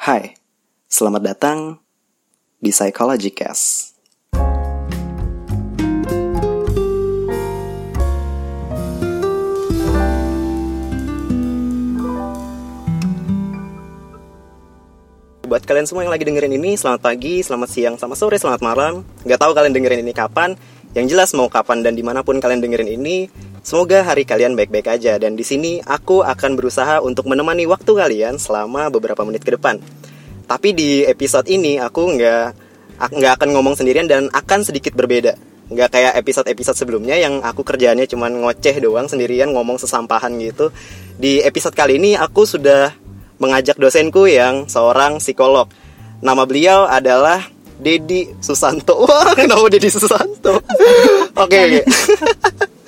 Hai, selamat datang di Psychology Cast. Buat kalian semua yang lagi dengerin ini, selamat pagi, selamat siang, selamat sore, selamat malam. Gak tahu kalian dengerin ini kapan. Yang jelas mau kapan dan di mana pun kalian dengerin ini, semoga hari kalian baik-baik aja. Dan di sini aku akan berusaha untuk menemani waktu kalian selama beberapa menit ke depan. Tapi di episode ini aku nggak nggak akan ngomong sendirian dan akan sedikit berbeda. Nggak kayak episode-episode sebelumnya yang aku kerjaannya cuma ngoceh doang sendirian ngomong sesampahan gitu. Di episode kali ini aku sudah mengajak dosenku yang seorang psikolog. Nama beliau adalah Dedi Susanto. Wah, kenapa Dedi Susanto? Oke, oke.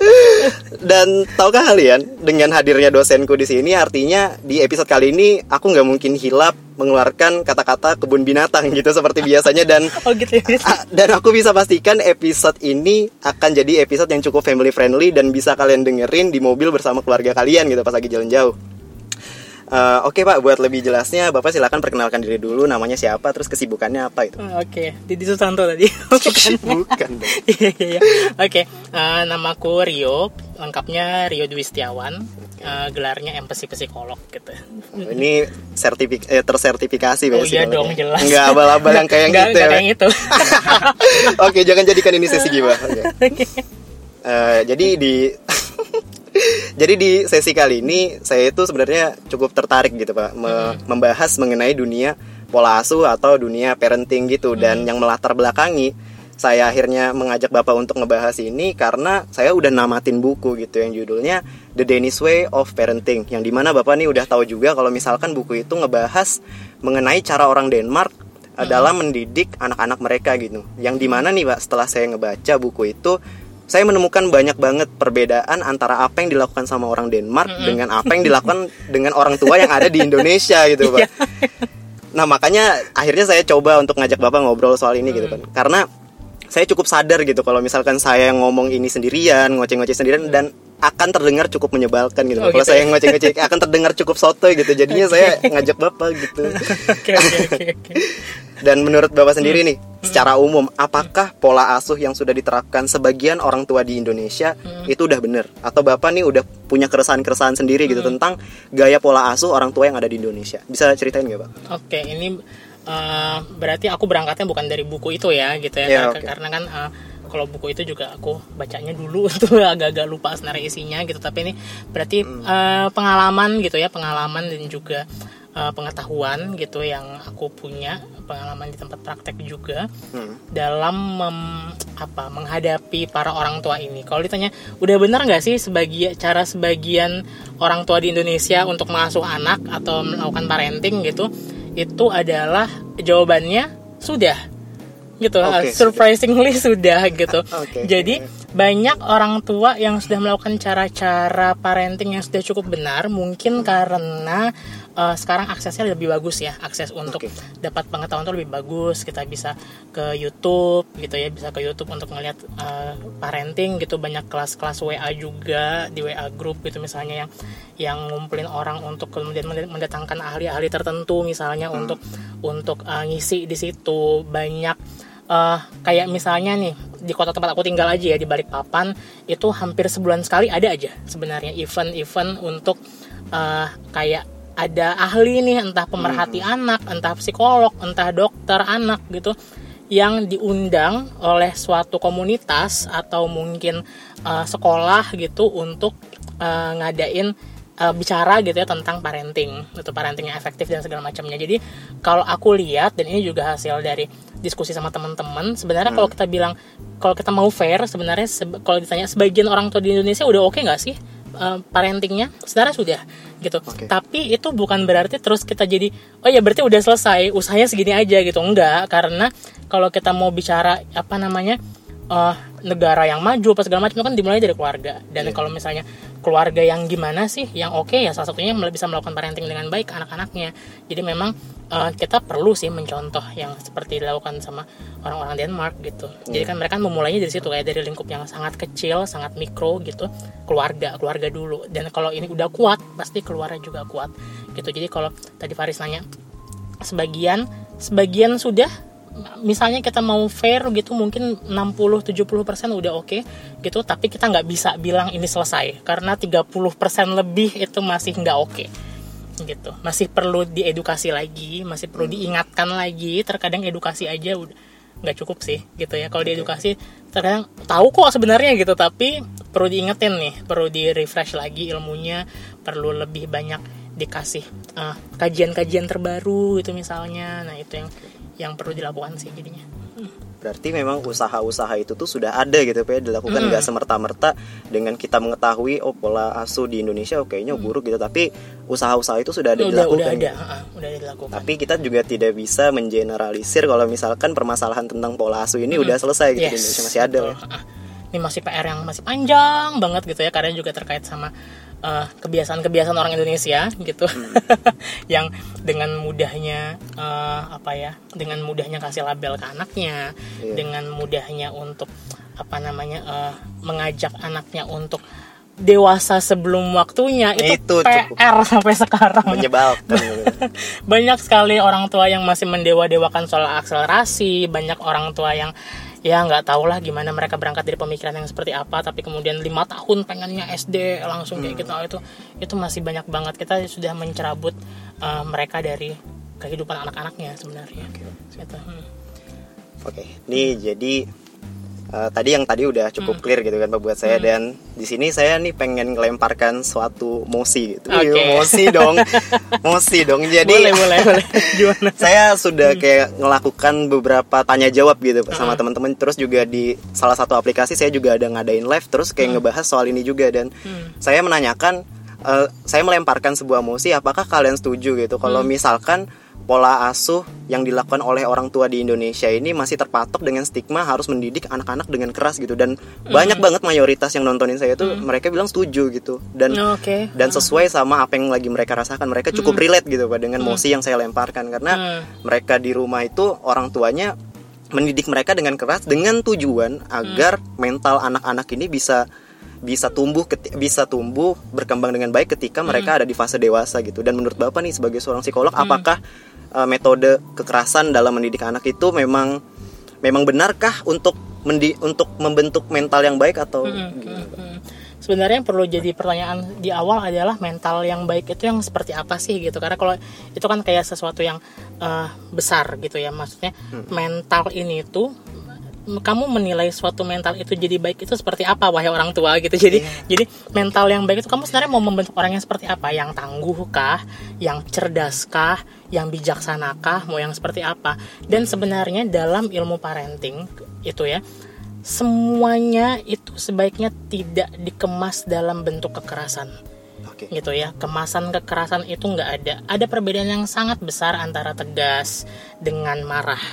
Dan tahukah kalian dengan hadirnya dosenku di sini artinya di episode kali ini aku nggak mungkin hilap mengeluarkan kata-kata kebun binatang gitu seperti biasanya dan Oh gitu ya. Ah, dan aku bisa pastikan episode ini akan jadi episode yang cukup family friendly dan bisa kalian dengerin di mobil bersama keluarga kalian gitu pas lagi jalan jauh. Eh, Oke pak, buat lebih jelasnya Bapak silakan perkenalkan diri dulu, namanya siapa, terus kesibukannya apa itu? Oh, Oke, Didi Susanto tadi. Bukan. Bukan. Iya iya iya. Oke, eh, namaku Rio, lengkapnya Rio Dwi Setiawan. Eh, gelarnya empati psikolog gitu. Ini sertifik eh, tersertifikasi Oh iya dong, jelas. Nggak abal-abal yang kayak Nggak- gitu nggak ya. kayak gitu. Oke, jangan jadikan ini sesi gibah. Oke. Oke. Eh, jadi di jadi di sesi kali ini saya itu sebenarnya cukup tertarik gitu pak me- membahas mengenai dunia pola asuh atau dunia parenting gitu. Dan yang melatar belakangi saya akhirnya mengajak bapak untuk ngebahas ini karena saya udah namatin buku gitu yang judulnya The Danish Way of Parenting yang di mana bapak nih udah tahu juga kalau misalkan buku itu ngebahas mengenai cara orang Denmark adalah mendidik anak-anak mereka gitu. Yang di mana nih pak setelah saya ngebaca buku itu saya menemukan banyak banget perbedaan antara apa yang dilakukan sama orang Denmark dengan apa yang dilakukan dengan orang tua yang ada di Indonesia gitu pak. Nah makanya akhirnya saya coba untuk ngajak bapak ngobrol soal ini gitu kan, karena saya cukup sadar gitu kalau misalkan saya ngomong ini sendirian, ngoceh-ngoceh sendirian dan akan terdengar cukup menyebalkan gitu. Oh, kalau gitu saya ya? ngoceh-ngoceh akan terdengar cukup sotoy gitu. Jadinya saya ngajak bapak gitu. Oke oke oke oke. Dan menurut Bapak sendiri nih, secara umum, apakah pola asuh yang sudah diterapkan sebagian orang tua di Indonesia itu udah bener? Atau Bapak nih udah punya keresahan-keresahan sendiri gitu tentang gaya pola asuh orang tua yang ada di Indonesia? Bisa ceritain nggak, Pak? Oke, ini eh, berarti aku berangkatnya bukan dari buku itu ya, gitu ya. Ya, Kar- oke. Karena kan eh, kalau buku itu juga aku bacanya dulu tuh agak-agak lupa sebenarnya isinya gitu. Tapi ini berarti eh, pengalaman gitu ya, pengalaman dan juga eh, pengetahuan gitu yang aku punya, pengalaman di tempat praktek juga Hmm. dalam mem- apa menghadapi para orang tua ini. Kalau ditanya, udah benar nggak sih sebagian cara sebagian orang tua di Indonesia untuk mengasuh anak atau melakukan parenting gitu? Itu adalah jawabannya sudah, gitu. Oke, Surprisingly sudah gitu. Oke. Jadi banyak orang tua yang sudah melakukan cara-cara parenting yang sudah cukup benar, mungkin karena eh, sekarang aksesnya lebih bagus ya, akses untuk Oke. dapat pengetahuan itu lebih bagus kita bisa ke YouTube gitu ya bisa ke YouTube untuk melihat uh, parenting gitu banyak kelas-kelas WA juga di WA group gitu misalnya yang yang ngumpulin orang untuk kemudian mendat- mendatangkan ahli-ahli tertentu misalnya untuk untuk uh, ngisi di situ banyak uh, kayak misalnya nih di kota tempat aku tinggal aja ya di Balikpapan itu hampir sebulan sekali ada aja sebenarnya event-event untuk uh, kayak ada ahli nih entah pemerhati anak, entah psikolog, entah dokter anak gitu yang diundang oleh suatu komunitas atau mungkin uh, sekolah gitu untuk uh, ngadain uh, bicara gitu ya tentang parenting, itu parenting yang efektif dan segala macamnya. Jadi kalau aku lihat dan ini juga hasil dari diskusi sama teman-teman, sebenarnya kalau kita bilang kalau kita mau fair sebenarnya sebe- kalau ditanya sebagian orang tua di Indonesia udah oke nggak sih uh, parentingnya? Sebenarnya sudah gitu. Oke. Tapi itu bukan berarti terus kita jadi oh ya berarti udah selesai, usahanya segini aja gitu. Enggak, karena kalau kita mau bicara apa namanya eh, negara yang maju apa segala macam itu kan dimulai dari keluarga. Dan kalau misalnya keluarga yang gimana sih yang oke ya salah satunya bisa melakukan parenting dengan baik anak-anaknya. Jadi memang eh, kita perlu sih mencontoh yang seperti dilakukan sama orang-orang Denmark gitu. Jadi kan mereka memulainya dari situ kayak dari lingkup yang sangat kecil, sangat mikro gitu, keluarga, keluarga dulu. Dan kalau ini udah kuat, pasti keluarnya juga kuat gitu. Jadi kalau tadi Faris nanya sebagian sebagian sudah misalnya kita mau fair gitu mungkin 60-70% udah oke gitu tapi kita nggak bisa bilang ini selesai karena 30% lebih itu masih nggak oke gitu. Masih perlu diedukasi lagi masih perlu diingatkan lagi. Terkadang edukasi aja udah nggak cukup sih gitu ya. Kalau diedukasi terkadang tahu kok sebenarnya gitu tapi perlu diingetin nih perlu di refresh lagi ilmunya perlu lebih banyak dikasih uh, kajian-kajian terbaru gitu misalnya. Nah itu yang yang perlu dilakukan sih jadinya Berarti memang usaha-usaha itu tuh sudah ada gitu ya, dilakukan nggak semerta-merta dengan kita mengetahui oh pola asuh di Indonesia oh, kayaknya buruk gitu tapi usaha-usaha itu sudah ada udah dilakukan. udah ada gitu. uh, udah dilakukan Tapi kita juga tidak bisa mengeneralisir kalau misalkan permasalahan tentang pola asuh ini udah selesai gitu di Indonesia masih ada. betul. ya. Ini masih PR yang masih panjang banget gitu ya karena juga terkait sama eh, kebiasaan-kebiasaan orang Indonesia gitu Hmm. yang dengan mudahnya eh, apa ya dengan mudahnya kasih label ke anaknya Iya. dengan mudahnya untuk apa namanya eh, mengajak anaknya untuk dewasa sebelum waktunya itu, Itu cukup. PR sampai sekarang Menyebalkan. gitu. banyak sekali orang tua yang masih mendewa-dewakan soal akselerasi banyak orang tua yang ya nggak tahu lah gimana mereka berangkat dari pemikiran yang seperti apa tapi kemudian lima tahun pengennya SD langsung kayak gitu itu itu masih banyak banget kita sudah mencerabut uh, mereka dari kehidupan anak-anaknya sebenarnya gitu. Hmm. Oke, nih jadi eh, tadi yang tadi udah cukup clear gitu kan buat saya. Dan di sini saya nih pengen ngelemparkan suatu mosi gitu. Oke. Iya, mosi dong. mosi dong. Jadi boleh boleh boleh. Gimana? Saya sudah kayak ngelakukan beberapa tanya jawab gitu Pak, sama teman-teman. Terus juga di salah satu aplikasi saya juga ada ngadain live terus kayak ngebahas soal ini juga. Dan saya menanyakan eh, saya melemparkan sebuah mosi apakah kalian setuju gitu? Kalau misalkan pola asuh yang dilakukan oleh orang tua di Indonesia ini masih terpatok dengan stigma harus mendidik anak-anak dengan keras gitu. Dan banyak banget mayoritas yang nontonin saya tuh mereka bilang setuju gitu. Dan oke. dan sesuai sama apa yang lagi mereka rasakan. Mereka cukup relate gitu pak dengan mosi yang saya lemparkan. Karena mereka di rumah itu orang tuanya mendidik mereka dengan keras dengan tujuan agar mental anak-anak ini bisa bisa tumbuh bisa tumbuh berkembang dengan baik ketika mereka ada di fase dewasa gitu. Dan menurut bapak nih sebagai seorang psikolog apakah uh, metode kekerasan dalam mendidik anak itu memang memang benarkah untuk mendi untuk membentuk mental yang baik atau gimana, Pak? Hmm. Sebenarnya yang perlu jadi pertanyaan di awal adalah mental yang baik itu yang seperti apa sih gitu karena kalau itu kan kayak sesuatu yang eh, besar gitu ya maksudnya mental ini tuh kamu menilai suatu mental itu jadi baik itu seperti apa wahai orang tua gitu. Jadi jadi mental yang baik itu kamu sebenarnya mau membentuk orang yang seperti apa? Yang tangguh kah? Yang cerdas kah? Yang bijaksana kah? Mau yang seperti apa? Dan sebenarnya dalam ilmu parenting itu ya semuanya itu sebaiknya tidak dikemas dalam bentuk kekerasan. Oke. gitu ya kemasan kekerasan itu nggak ada. Ada perbedaan yang sangat besar antara tegas dengan marah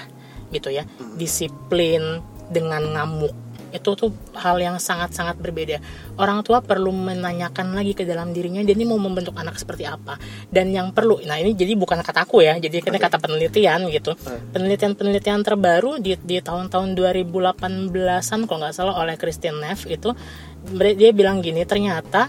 gitu ya. Disiplin dengan ngamuk. Itu tuh hal yang sangat-sangat berbeda. Orang tua perlu menanyakan lagi ke dalam dirinya dia ini mau membentuk anak seperti apa? Dan yang perlu nah ini jadi bukan kataku ya jadi ini kata penelitian gitu. Penelitian-penelitian terbaru di di tahun-tahun 2018an kalau nggak salah oleh Christine Neff itu dia bilang gini ternyata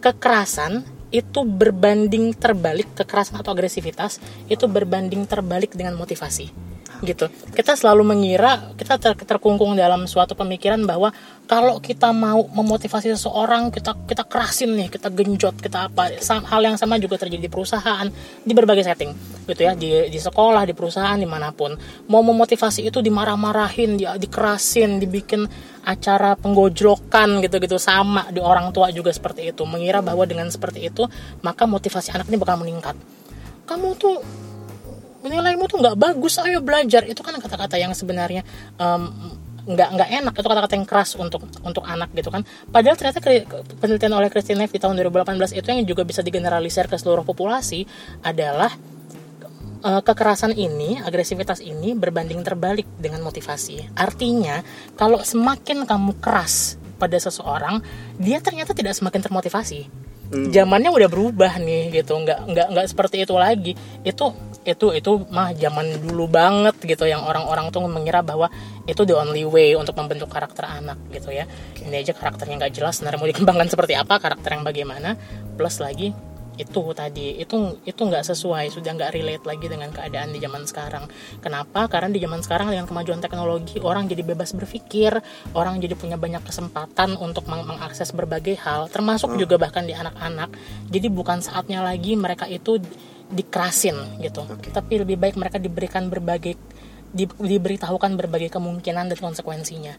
kekerasan itu berbanding terbalik kekerasan atau agresivitas itu berbanding terbalik dengan motivasi gitu. Kita selalu mengira kita ter- terkungkung dalam suatu pemikiran bahwa kalau kita mau memotivasi seseorang kita kita kerasin nih kita genjot kita apa. Hal yang sama juga terjadi di perusahaan di berbagai setting gitu ya. Di di sekolah di perusahaan di mana pun. Mau memotivasi itu dimarah-marahin di, dikerasin dibikin acara penggojlokan gitu-gitu. Sama di orang tua juga seperti itu. Mengira bahwa dengan seperti itu maka motivasi anak ini bakal meningkat. Kamu tuh nilaimu tuh nggak bagus ayo belajar itu kan kata-kata yang sebenarnya em, nggak nggak enak itu kata-kata yang keras untuk untuk anak gitu kan padahal ternyata penelitian oleh Christine Neff di tahun 2018 itu yang juga bisa digeneralisir ke seluruh populasi adalah eh, kekerasan ini, agresivitas ini berbanding terbalik dengan motivasi. Artinya, kalau semakin kamu keras pada seseorang, dia ternyata tidak semakin termotivasi. Zamannya udah berubah nih gitu, nggak nggak nggak seperti itu lagi. Itu itu itu mah zaman dulu banget gitu. Yang orang-orang tuh mengira bahwa itu the only way untuk membentuk karakter anak gitu ya. Ini aja karakternya nggak jelas, sebenarnya mau dikembangkan seperti apa, karakter yang bagaimana, plus lagi itu tadi. Itu itu nggak sesuai sudah nggak relate lagi dengan keadaan di zaman sekarang. Kenapa? Karena di zaman sekarang dengan kemajuan teknologi orang jadi bebas berpikir orang jadi punya banyak kesempatan untuk meng mengakses berbagai hal termasuk juga bahkan di anak-anak. Jadi bukan saatnya lagi mereka itu dikerasin gitu. Tapi lebih baik mereka diberikan berbagai di, diberitahukan berbagai kemungkinan dan konsekuensinya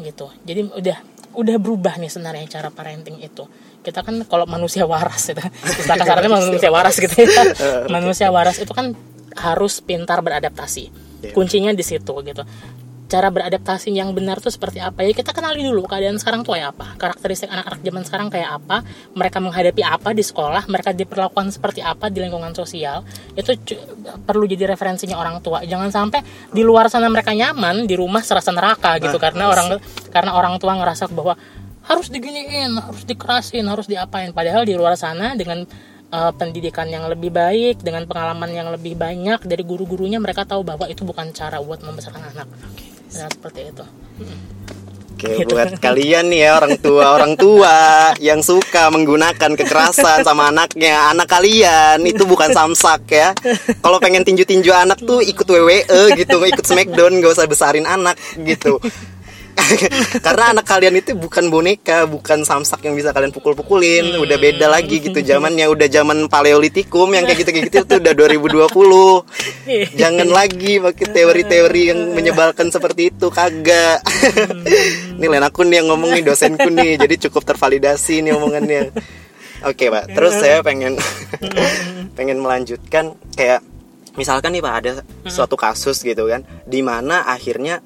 gitu. Jadi udah udah berubah nih sebenarnya cara parenting itu kita kan kalau manusia waras itu kita kasarannya manusia waras gitu. ya manusia waras itu kan harus pintar beradaptasi. Iya. kuncinya di situ gitu. Cara beradaptasi yang benar tuh seperti apa? Ya kita kenali dulu keadaan sekarang tuh kayak apa. Karakteristik anak-anak zaman sekarang kayak apa? Mereka menghadapi apa di sekolah? Mereka diperlakukan seperti apa di lingkungan sosial? Itu perlu jadi referensinya orang tua. Jangan sampai di luar sana mereka nyaman di rumah serasa neraka gitu. Nah, karena orang karena orang tua ngerasa bahwa harus diginiin harus dikerasin harus diapain padahal di luar sana dengan uh, pendidikan yang lebih baik dengan pengalaman yang lebih banyak dari guru-gurunya mereka tahu bahwa itu bukan cara buat membesarkan anak nah seperti itu Oke, Gitu. buat kalian nih ya orang tua orang tua yang suka menggunakan kekerasan sama anaknya, anak kalian itu bukan samsak ya. Kalau pengen tinju-tinju anak tuh ikut WWE gitu, ikut Smackdown, gak usah besarin anak gitu. Karena anak kalian itu bukan boneka, bukan samsak yang bisa kalian pukul-pukulin, udah beda lagi gitu zamannya, udah zaman paleolitikum yang kayak gitu-kayak gitu tuh udah 2020. Jangan lagi pakai teori-teori yang menyebalkan seperti itu, kagak. Ini Len aku nih yang ngomong nih dosenku nih, jadi cukup tervalidasi nih omongannya. Oke, Pak. Terus saya pengen pengen melanjutkan kayak misalkan nih Pak ada suatu kasus gitu kan, di mana akhirnya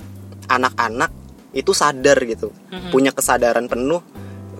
anak-anak itu sadar gitu, punya kesadaran penuh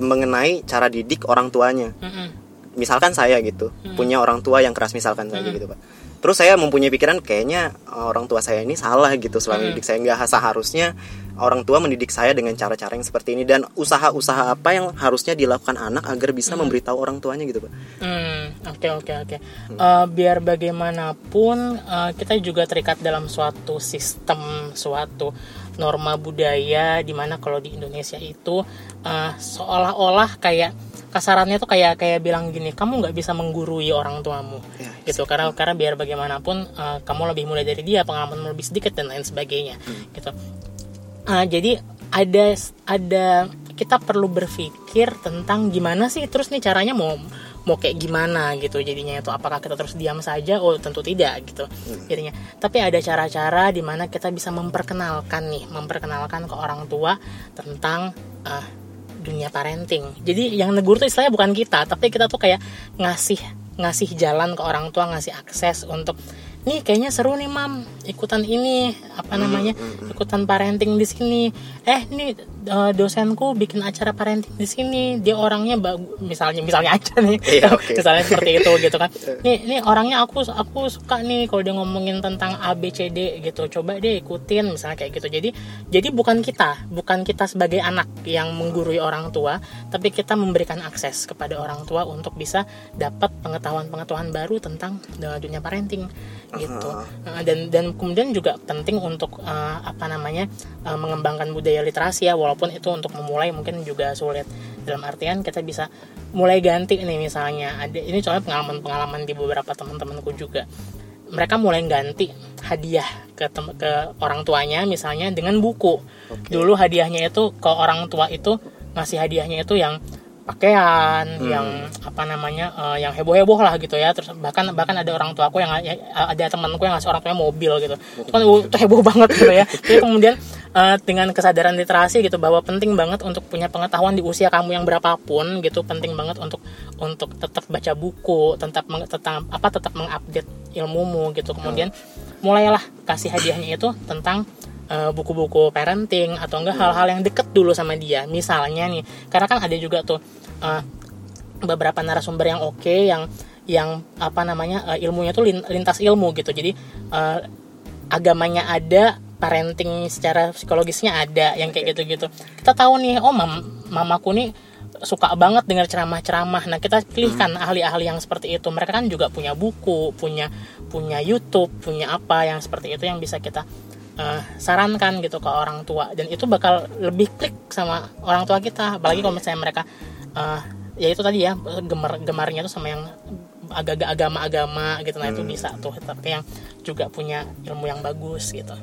mengenai cara didik orang tuanya. Mm-mm. Misalkan saya gitu, punya orang tua yang keras misalkan saja gitu, Pak. Terus saya mempunyai pikiran kayaknya orang tua saya ini salah gitu selama didik saya nggak seharusnya orang tua mendidik saya dengan cara-cara yang seperti ini dan usaha-usaha apa yang harusnya dilakukan anak agar bisa memberitahu orang tuanya gitu, Pak. Hmm, oke oke oke. Eh, biar bagaimanapun eh, kita juga terikat dalam suatu sistem, suatu norma budaya di mana kalau di Indonesia itu eh, seolah-olah kayak kasarannya tuh kayak kayak bilang gini, kamu nggak bisa menggurui orang tuamu, Ya, gitu. Karena karena biar bagaimanapun eh, kamu lebih muda dari dia, pengalamanmu lebih sedikit dan lain sebagainya, gitu. Ah, jadi ada ada kita perlu berpikir tentang gimana sih terus nih caranya mau mau kayak gimana gitu jadinya itu apakah kita terus diam saja? Oh tentu tidak gitu. Jadinya. Tapi ada cara-cara di mana kita bisa memperkenalkan nih memperkenalkan ke orang tua tentang ah, dunia parenting. Jadi yang negur tuh istilahnya bukan kita tapi kita tuh kayak ngasih ngasih jalan ke orang tua ngasih akses untuk nih kayaknya seru nih mam. Ikutan ini apa namanya ikutan parenting di sini. Eh nih eh, dosenku bikin acara parenting di sini. Dia orangnya bagus misalnya misalnya aja nih. Iya, oke. misalnya seperti itu gitu kan. Nih nih orangnya aku aku suka nih kalau dia ngomongin tentang A B C D gitu. Coba deh ikutin misalnya kayak gitu. Jadi jadi bukan kita bukan kita sebagai anak yang menggurui orang tua tapi kita memberikan akses kepada orang tua untuk bisa dapat pengetahuan-pengetahuan baru tentang eh, dunia parenting gitu. Eh, dan dan kemudian juga penting untuk eh, apa namanya eh, mengembangkan budaya literasi ya walaupun itu untuk memulai mungkin juga sulit. Dalam artian kita bisa mulai ganti nih misalnya. Ada ini soalnya pengalaman-pengalaman di beberapa teman-temanku juga. Mereka mulai ganti hadiah ke tem- ke orang tuanya misalnya dengan buku. Dulu hadiahnya itu ke orang tua itu ngasih hadiahnya itu yang pakaian yang apa namanya eh, yang heboh heboh lah gitu ya. Terus bahkan bahkan ada orang tua aku yang ya, ada temanku yang ngasih orang tuanya mobil gitu. Itu kan uh, itu heboh banget gitu ya. Jadi kemudian eh, dengan kesadaran literasi gitu bahwa penting banget untuk punya pengetahuan di usia kamu yang berapapun gitu penting banget untuk untuk tetap baca buku tetap meng- tetap apa tetap mengupdate ilmumu gitu. Kemudian mulailah kasih hadiahnya itu tentang eh, buku-buku parenting atau enggak hal-hal yang deket dulu sama dia. Misalnya nih karena kan ada juga tuh eh, beberapa narasumber yang oke yang yang apa namanya eh, ilmunya tuh lin- lintas ilmu gitu. Jadi eh, agamanya ada parenting secara psikologisnya ada yang kayak gitu-gitu. Kita tahu nih oh mam mamaku nih suka banget dengar ceramah-ceramah. Nah kita pilihkan ahli-ahli yang seperti itu. Mereka kan juga punya buku punya punya YouTube punya apa yang seperti itu yang bisa kita eh, sarankan gitu ke orang tua. Dan itu bakal lebih klik sama orang tua kita. Apalagi kalau misalnya mereka eh, ya itu tadi ya gemar gemarnya tuh sama yang agak-agak agama-agama gitu. Nah itu Hmm. bisa tuh tapi yang juga punya ilmu yang bagus gitu.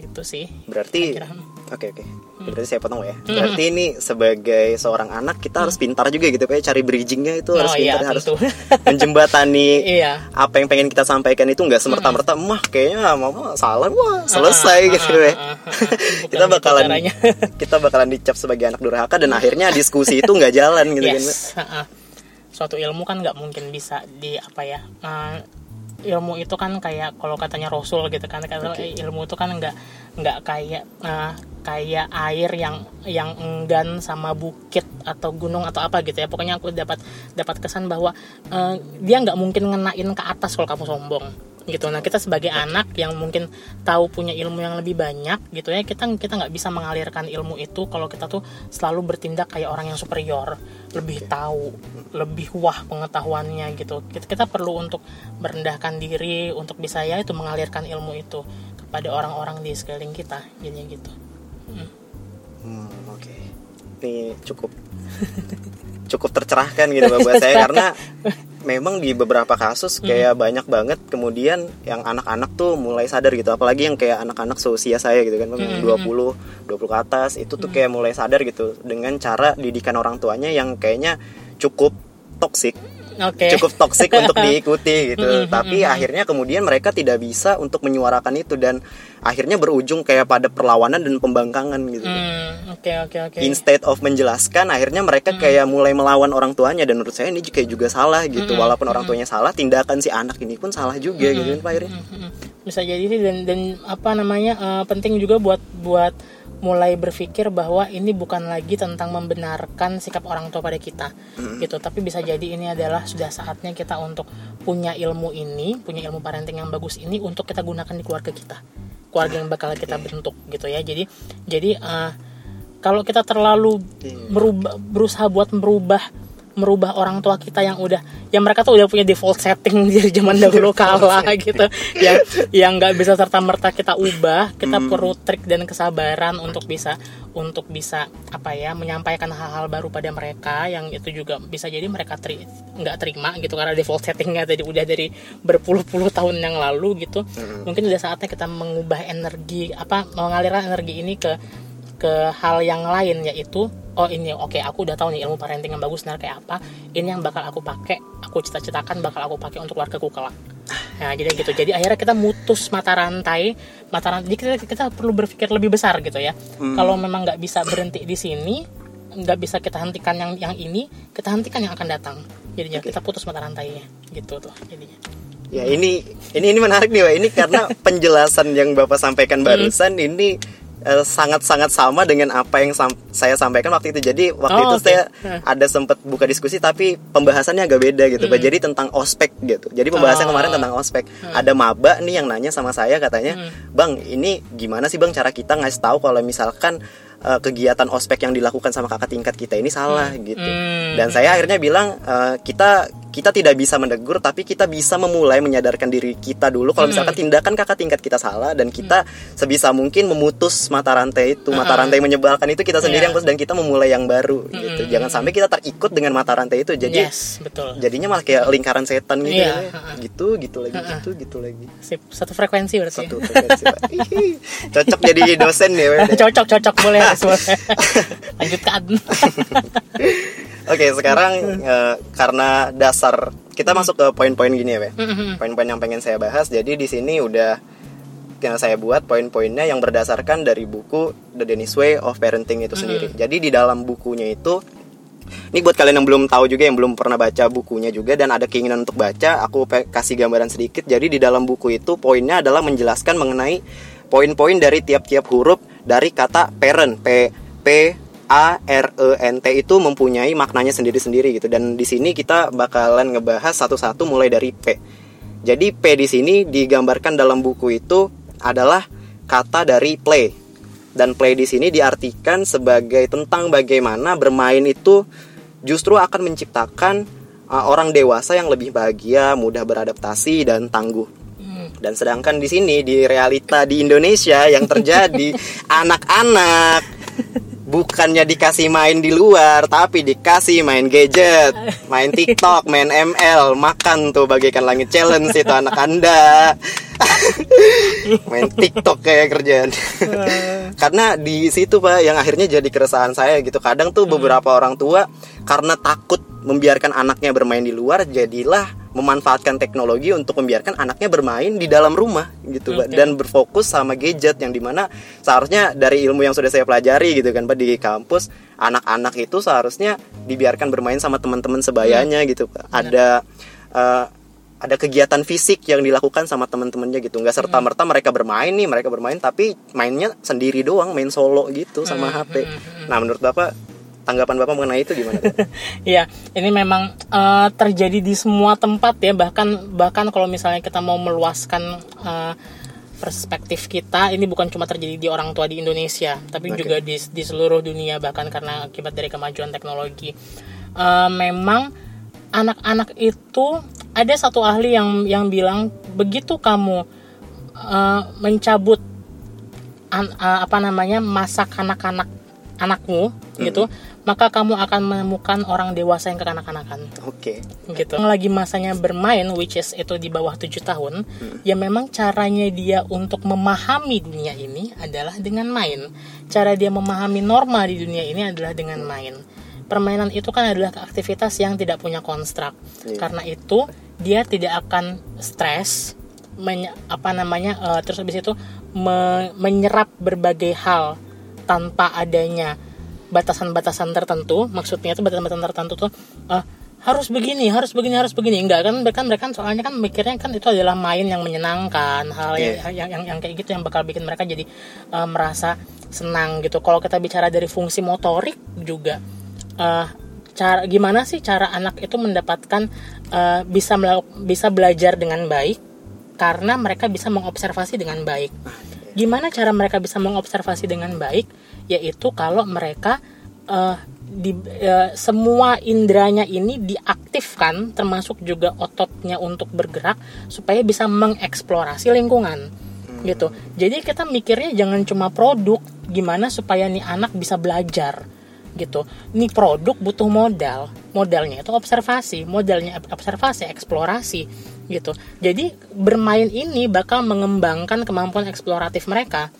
Gitu sih. Berarti kira oke oke. Berarti saya potong ya. Berarti ini sebagai seorang anak kita harus pintar juga gitu kayak cari bridgingnya itu harus oh iya pintar harus tentu. menjembatani iya. apa yang pengen kita sampaikan itu nggak semerta-merta mah kayaknya mama salah wah selesai Ah, gitu ah, ya ah, ah, ah. Kita gitu bakalan kita bakalan dicap sebagai anak durhaka dan akhirnya diskusi itu nggak jalan gitu kan yes. Ha-ha. suatu ilmu kan nggak mungkin bisa di apa ya ilmu itu kan kayak kalau katanya Rasul gitu kan Oke. ilmu itu kan nggak nggak kayak eh, kayak air yang yang enggan sama bukit atau gunung atau apa gitu ya. Pokoknya aku dapat dapat kesan bahwa eh, dia nggak mungkin ngenain ke atas kalau kamu sombong gitu. Nah kita sebagai anak yang mungkin tahu punya ilmu yang lebih banyak gitu ya kita kita nggak bisa mengalirkan ilmu itu kalau kita tuh selalu bertindak kayak orang yang superior lebih tahu lebih wah pengetahuannya gitu. Kita, kita perlu untuk merendahkan diri untuk bisa ya itu mengalirkan ilmu itu kepada orang-orang di sekeliling kita jadinya gitu Hmm, oke. Ini cukup cukup tercerahkan gitu buat saya karena memang di beberapa kasus kayak banyak banget kemudian yang anak-anak tuh mulai sadar gitu apalagi yang kayak anak-anak seusia saya gitu kan Bang, 20 20 ke atas itu tuh kayak mulai sadar gitu dengan cara didikan orang tuanya yang kayaknya cukup toksik oke. Cukup toksik untuk diikuti gitu. Tapi akhirnya kemudian mereka tidak bisa untuk menyuarakan itu dan akhirnya berujung kayak pada perlawanan dan pembangkangan gitu. Hmm, oke oke oke. Instead of menjelaskan, akhirnya mereka kayak mulai melawan orang tuanya dan menurut saya ini kayak juga salah gitu. Walaupun orang tuanya salah, tindakan si anak ini pun salah juga gitu kan Pak Irin. Bisa jadi sih dan dan apa namanya eh, penting juga buat buat mulai berpikir bahwa ini bukan lagi tentang membenarkan sikap orang tua pada kita gitu. Tapi bisa jadi ini adalah sudah saatnya kita untuk punya ilmu ini punya ilmu parenting yang bagus ini untuk kita gunakan di keluarga kita. Keluarga yang bakal kita bentuk gitu ya. Jadi jadi eh, kalau kita terlalu merubah berusaha buat merubah merubah orang tua kita yang udah yang mereka tuh udah punya default setting dari zaman dahulu kala gitu. Yang yang nggak bisa serta merta kita ubah kita perlu trik dan kesabaran untuk bisa untuk bisa apa ya menyampaikan hal-hal baru pada mereka yang itu juga bisa jadi mereka teri nggak terima gitu karena default settingnya tadi udah dari berpuluh-puluh tahun yang lalu gitu. Mungkin udah saatnya kita mengubah energi apa mengalirkan energi ini ke ke hal yang lain yaitu oh ini oke aku udah tahu nih ilmu parenting yang bagus benar kayak apa ini yang bakal aku pakai aku cita-citakan bakal aku pakai untuk keluarga kelak. Nah jadi gitu. Jadi akhirnya kita mutus mata rantai mata rantai jadi kita, kita perlu berpikir lebih besar gitu ya. Kalau memang nggak bisa berhenti di sini nggak bisa kita hentikan yang yang ini kita hentikan yang akan datang. Jadinya kita putus mata rantainya gitu tuh jadinya. Ya ini ini ini menarik nih Pak. Ini karena penjelasan yang Bapak sampaikan barusan ini eh, sangat-sangat sama dengan apa yang sam- saya sampaikan waktu itu. Jadi waktu Oh, itu oke. saya Hmm. ada sempat buka diskusi tapi pembahasannya agak beda gitu, Pak. Jadi tentang ospek gitu. Jadi pembahasan Oh. kemarin tentang ospek. Ada maba nih yang nanya sama saya katanya, "Bang, ini gimana sih Bang cara kita ngasih tahu kalau misalkan eh, kegiatan ospek yang dilakukan sama kakak tingkat kita ini salah gitu." Hmm. Dan saya akhirnya bilang eh, kita kita tidak bisa menegur tapi kita bisa memulai menyadarkan diri kita dulu. Kalau misalkan tindakan kakak tingkat kita salah dan kita sebisa mungkin memutus mata rantai itu mata rantai menyebalkan itu kita sendiri Iya. yang putus dan kita memulai yang baru gitu. Jangan sampai kita terikut dengan mata rantai itu. Jadi yes betul. jadinya malah kayak lingkaran setan gitu Iya, ya. gitu gitu lagi gitu gitu lagi. Sip, satu frekuensi berarti. Satu frekuensi, cocok jadi dosen ya cocok cocok boleh lanjutkan Oke, sekarang eh, karena dasar kita masuk ke poin-poin gini ya, Pak. Poin-poin yang pengen saya bahas. Jadi di sini udah yang saya buat poin-poinnya yang berdasarkan dari buku The Dennis Way of Parenting itu sendiri. Jadi di dalam bukunya itu ini buat kalian yang belum tahu juga yang belum pernah baca bukunya juga dan ada keinginan untuk baca, aku pe- kasih gambaran sedikit. Jadi di dalam buku itu poinnya adalah menjelaskan mengenai poin-poin dari tiap-tiap huruf dari kata parent P P A R E N T itu mempunyai maknanya sendiri-sendiri gitu dan di sini kita bakalan ngebahas satu-satu mulai dari P. Jadi P di sini digambarkan dalam buku itu adalah kata dari play dan play di sini diartikan sebagai tentang bagaimana bermain itu justru akan menciptakan uh, orang dewasa yang lebih bahagia, mudah beradaptasi dan tangguh. Dan sedangkan di sini di realita di Indonesia yang terjadi anak-anak. Bukannya dikasih main di luar tapi dikasih main gadget main TikTok main ML makan tuh bagaikan langit challenge itu anak anda. Main TikTok kayak kerjaan. Karena di situ pak yang akhirnya jadi keresahan saya gitu. Kadang tuh beberapa orang tua karena takut membiarkan anaknya bermain di luar jadilah memanfaatkan teknologi untuk membiarkan anaknya bermain di dalam rumah gitu Pak Oke. dan berfokus sama gadget yang di mana seharusnya dari ilmu yang sudah saya pelajari gitu kan Pak di kampus anak-anak itu seharusnya dibiarkan bermain sama teman-teman sebayanya gitu. Pak ada eh, ada kegiatan fisik yang dilakukan sama teman-temannya gitu. Nggak serta merta mereka bermain nih mereka bermain tapi mainnya sendiri doang main solo gitu sama HP nah menurut bapak tanggapan bapak mengenai itu gimana? Iya, ini memang eh, terjadi di semua tempat ya. Bahkan bahkan kalau misalnya kita mau meluaskan eh, perspektif kita, ini bukan cuma terjadi di orang tua di Indonesia, tapi Oke. juga di di seluruh dunia bahkan karena akibat dari kemajuan teknologi. Eh, memang anak-anak itu ada satu ahli yang yang bilang begitu kamu eh, mencabut an- eh, apa namanya masa kanak-kanak anakmu gitu maka kamu akan menemukan orang dewasa yang kekanak-kanakan. Oke. Gitu. Yang lagi masanya bermain which is itu di bawah tujuh tahun ya memang caranya dia untuk memahami dunia ini adalah dengan main. Cara dia memahami norma di dunia ini adalah dengan main. Permainan itu kan adalah aktivitas yang tidak punya konstrak Iya. karena itu dia tidak akan stres apa namanya eh, terus habis itu me- menyerap berbagai hal tanpa adanya batasan-batasan tertentu maksudnya itu batasan-batasan tertentu tuh eh, harus begini harus begini harus begini. Enggak kan mereka mereka soalnya kan mikirnya kan itu adalah main yang menyenangkan hal yang, Iya. yang, yang yang kayak gitu yang bakal bikin mereka jadi eh, merasa senang gitu. Kalau kita bicara dari fungsi motorik juga eh, cara gimana sih cara anak itu mendapatkan eh, bisa bisa belajar dengan baik? Karena mereka bisa mengobservasi dengan baik gimana cara mereka bisa mengobservasi dengan baik? Yaitu kalau mereka eh, di eh, semua indranya ini diaktifkan termasuk juga ototnya untuk bergerak supaya bisa mengeksplorasi lingkungan. Gitu. Jadi kita mikirnya jangan cuma produk gimana supaya nih anak bisa belajar gitu. Nih produk butuh modal. Modalnya itu observasi modalnya observasi eksplorasi gitu. Jadi bermain ini bakal mengembangkan kemampuan eksploratif mereka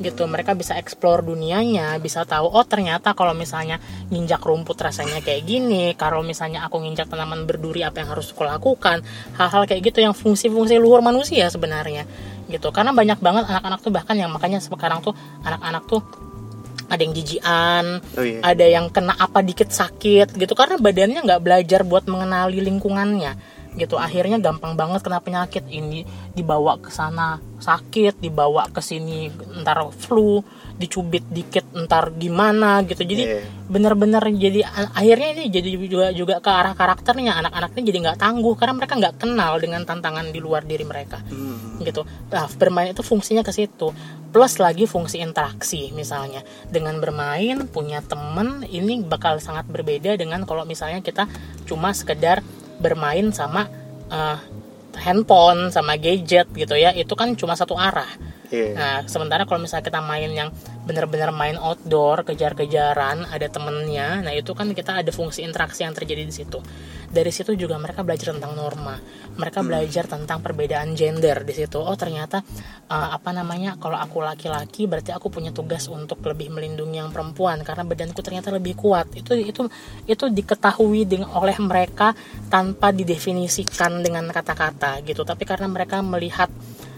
gitu. Mereka bisa explore dunianya bisa tahu oh ternyata kalau misalnya nginjak rumput rasanya kayak gini kalau misalnya aku nginjak tanaman berduri apa yang harus aku lakukan? Hal-hal kayak gitu yang fungsi-fungsi luhur manusia sebenarnya gitu. Karena banyak banget anak-anak tuh bahkan yang makanya sekarang tuh anak-anak tuh ada yang jijian, Oh, iya. ada yang kena apa dikit sakit gitu. Karena badannya nggak belajar buat mengenali lingkungannya gitu. Akhirnya gampang banget kena penyakit. Ini dibawa ke sana sakit dibawa ke sini ntar flu dicubit dikit ntar gimana gitu jadi Iya. bener-bener jadi a- akhirnya ini jadi juga juga ke arah karakternya anak-anaknya jadi nggak tangguh karena mereka nggak kenal dengan tantangan di luar diri mereka Hmm. gitu. Nah, bermain itu fungsinya ke situ. Plus lagi fungsi interaksi misalnya. Dengan bermain punya temen ini bakal sangat berbeda dengan kalau misalnya kita cuma sekedar bermain sama eh, handphone sama gadget gitu ya. Itu kan cuma satu arah. Iya. Nah, sementara kalau misalnya kita main yang benar-benar main outdoor, kejar-kejaran, ada temennya, nah itu kan kita ada fungsi interaksi yang terjadi di situ. Dari situ juga mereka belajar tentang norma, mereka belajar tentang perbedaan gender di situ. Oh ternyata eh, apa namanya, kalau aku laki-laki berarti aku punya tugas untuk lebih melindungi yang perempuan karena badanku ternyata lebih kuat. Itu itu itu diketahui dengan oleh mereka tanpa didefinisikan dengan kata-kata gitu. Tapi karena mereka melihat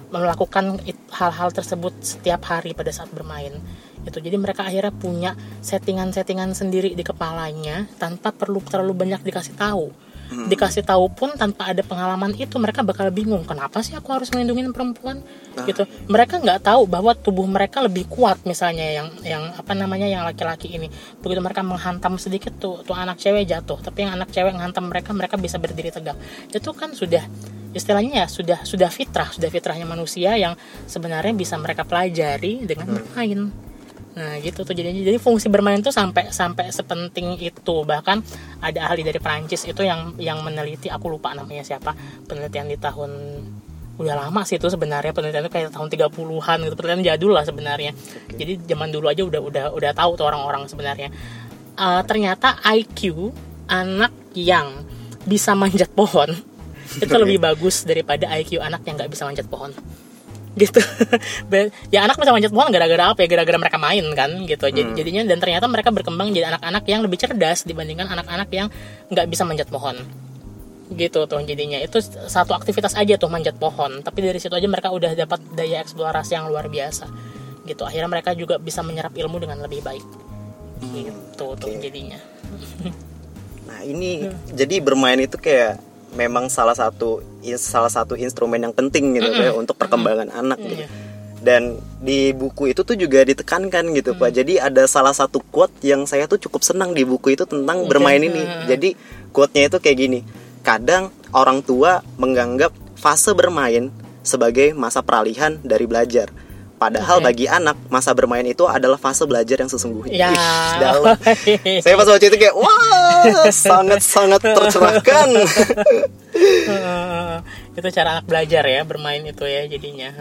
melakukan hal-hal tersebut setiap hari pada saat bermain. Itu jadi mereka akhirnya punya settingan-settingan sendiri di kepalanya tanpa perlu terlalu banyak dikasih tahu dikasih tahu pun tanpa ada pengalaman itu mereka bakal bingung kenapa sih aku harus melindungi perempuan? Gitu. Mereka nggak tahu bahwa tubuh mereka lebih kuat misalnya yang yang apa namanya yang laki-laki ini. Begitu mereka menghantam sedikit tuh tuh anak cewek jatuh tapi yang anak cewek menghantam mereka mereka bisa berdiri tegak. Itu kan sudah istilahnya ya sudah sudah fitrah sudah fitrahnya manusia yang sebenarnya bisa mereka pelajari dengan bermain nah gitu tuh jadi jadi fungsi bermain tuh sampai sampai sepenting itu. Bahkan ada ahli dari Prancis itu yang yang meneliti aku lupa namanya siapa penelitian di tahun udah lama sih itu sebenarnya penelitian itu kayak tahun 30-an gitu penelitian jadul lah sebenarnya. Jadi zaman dulu aja udah udah udah tahu tuh orang-orang sebenarnya. Eh, ternyata IQ anak yang bisa manjat pohon itu lebih bagus daripada IQ anak yang nggak bisa manjat pohon gitu. Ya anak bisa manjat pohon gara-gara apa ya? Gara-gara mereka main kan gitu. Jadi jadinya dan ternyata mereka berkembang jadi anak-anak yang lebih cerdas dibandingkan anak-anak yang nggak bisa manjat pohon. Gitu tuh jadinya. Itu satu aktivitas aja tuh manjat pohon. Tapi dari situ aja mereka udah dapat daya eksplorasi yang luar biasa. Gitu. Akhirnya mereka juga bisa menyerap ilmu dengan lebih baik. Gitu tuh oke. jadinya. Nah ini jadi bermain itu kayak memang salah satu salah satu instrumen yang penting gitu kayak untuk perkembangan anak gitu. Iya. Dan di buku itu tuh juga ditekankan gitu pak. Jadi ada salah satu quote yang saya tuh cukup senang di buku itu tentang bermain ini. Jadi quote-nya itu kayak gini. Kadang orang tua menganggap fase bermain sebagai masa peralihan dari belajar. Padahal Oke. bagi anak masa bermain itu adalah fase belajar yang sesungguhnya. ya dalam saya pas baca itu kayak wah sangat sangat tercerahkan itu cara anak belajar ya bermain itu ya jadinya.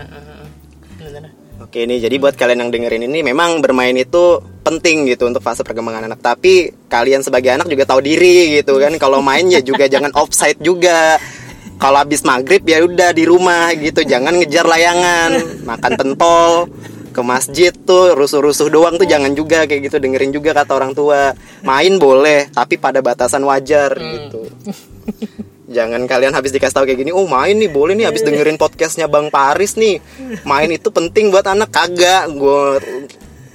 Bener. oke ini jadi buat kalian yang dengerin ini memang bermain itu penting gitu untuk fase perkembangan anak tapi kalian sebagai anak juga tahu diri gitu kan kalau main ya juga jangan offside juga kalau habis maghrib ya udah di rumah gitu jangan ngejar layangan makan pentol ke masjid tuh rusuh-rusuh doang tuh jangan juga kayak gitu dengerin juga kata orang tua. Main boleh tapi pada batasan wajar gitu. Jangan kalian habis dikasih tahu kayak gini oh main nih boleh nih habis dengerin podcastnya bang Paris nih. Main itu penting buat anak. Kagak gue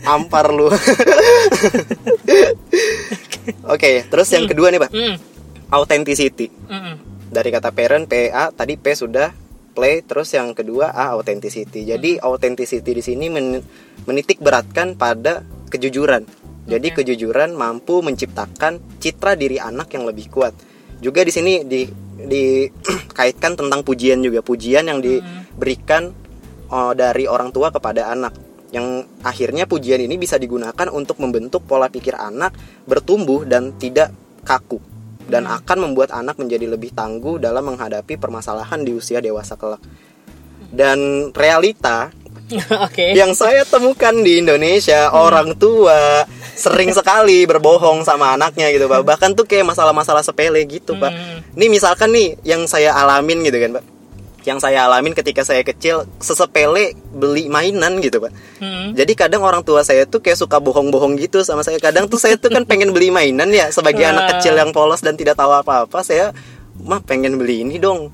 ampar lu. Oke terus yang kedua nih pak. Hmm. authenticity. Mm-mm. Dari kata parent PA tadi P sudah play terus yang kedua A authenticity. Jadi authenticity di sini men- menitik beratkan pada kejujuran. Jadi Oke. kejujuran mampu menciptakan citra diri anak yang lebih kuat. Juga di sini di dikaitkan tentang pujian juga pujian yang diberikan oh, dari orang tua kepada anak yang akhirnya pujian ini bisa digunakan untuk membentuk pola pikir anak bertumbuh dan tidak kaku dan akan membuat anak menjadi lebih tangguh dalam menghadapi permasalahan di usia dewasa kelak. Dan realita oke. yang saya temukan di Indonesia orang tua sering sekali berbohong sama anaknya gitu pak. Bahkan tuh kayak masalah-masalah sepele gitu pak. Hmm. ini misalkan nih yang saya alamin gitu kan pak yang saya alamin ketika saya kecil sesepele beli mainan gitu pak. Hmm. jadi kadang orang tua saya tuh kayak suka bohong-bohong gitu sama saya. Kadang tuh saya tuh kan pengen beli mainan ya sebagai anak kecil yang polos dan tidak tahu apa-apa saya mah pengen beli ini dong.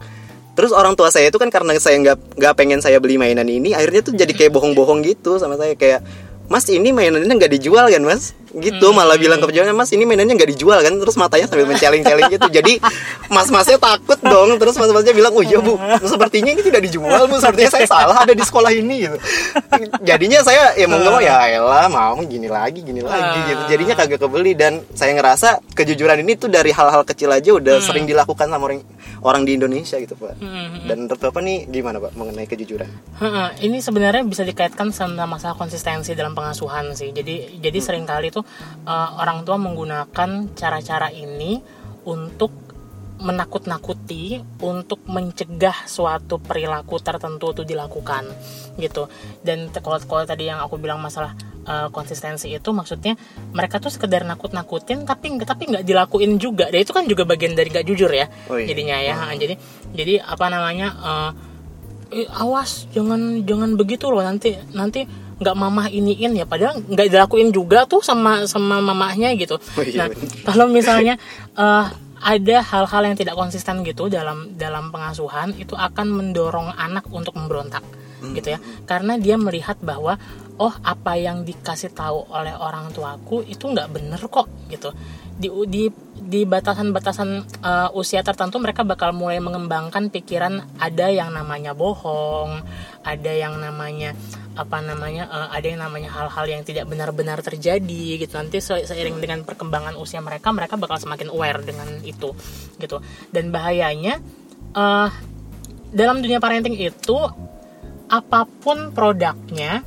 Terus orang tua saya itu kan karena saya nggak nggak pengen saya beli mainan ini akhirnya tuh jadi kayak bohong-bohong gitu sama saya kayak Mas ini mainannya nggak dijual kan mas? Gitu malah bilang ke penjualnya Mas ini mainannya nggak dijual kan? Terus matanya sambil menceleng-celeng gitu. Jadi mas-masnya takut dong. Terus mas-masnya bilang oh iya bu, sepertinya ini tidak dijual bu. Sepertinya saya salah ada di sekolah ini gitu. Jadinya saya ya mau nggak mau ya elah mau gini lagi gini lagi gitu. Jadinya kagak kebeli dan saya ngerasa kejujuran ini tuh dari hal-hal kecil aja udah sering dilakukan sama orang orang di Indonesia gitu pak. Hmm. Dan menurut bapak nih gimana pak mengenai kejujuran? Ini sebenarnya bisa dikaitkan sama masalah konsistensi dalam pengasuhan sih. Jadi jadi sering kali tuh eh, orang tua menggunakan cara-cara ini untuk menakut-nakuti untuk mencegah suatu perilaku tertentu itu dilakukan gitu dan kalau kalau tadi yang aku bilang masalah eh, konsistensi itu maksudnya mereka tuh sekedar nakut-nakutin tapi nggak tapi nggak dilakuin juga dan itu kan juga bagian dari nggak jujur ya Oh iya. jadinya ya jadi jadi apa namanya "Eh, awas jangan jangan begitu loh nanti nanti nggak mamah iniin ya padahal nggak dilakuin juga tuh sama sama mamahnya gitu. Oh iya, nah bener. kalau misalnya eh, ada hal-hal yang tidak konsisten gitu dalam dalam pengasuhan itu akan mendorong anak untuk memberontak gitu ya. Karena dia melihat bahwa oh apa yang dikasih tahu oleh orang tuaku itu nggak bener kok gitu. Di di di batasan-batasan eh, usia tertentu mereka bakal mulai mengembangkan pikiran ada yang namanya bohong ada yang namanya apa namanya eh, ada yang namanya hal-hal yang tidak benar-benar terjadi gitu. Nanti se- seiring dengan perkembangan usia mereka mereka bakal semakin aware dengan itu gitu. Dan bahayanya eh dalam dunia parenting itu apa pun produknya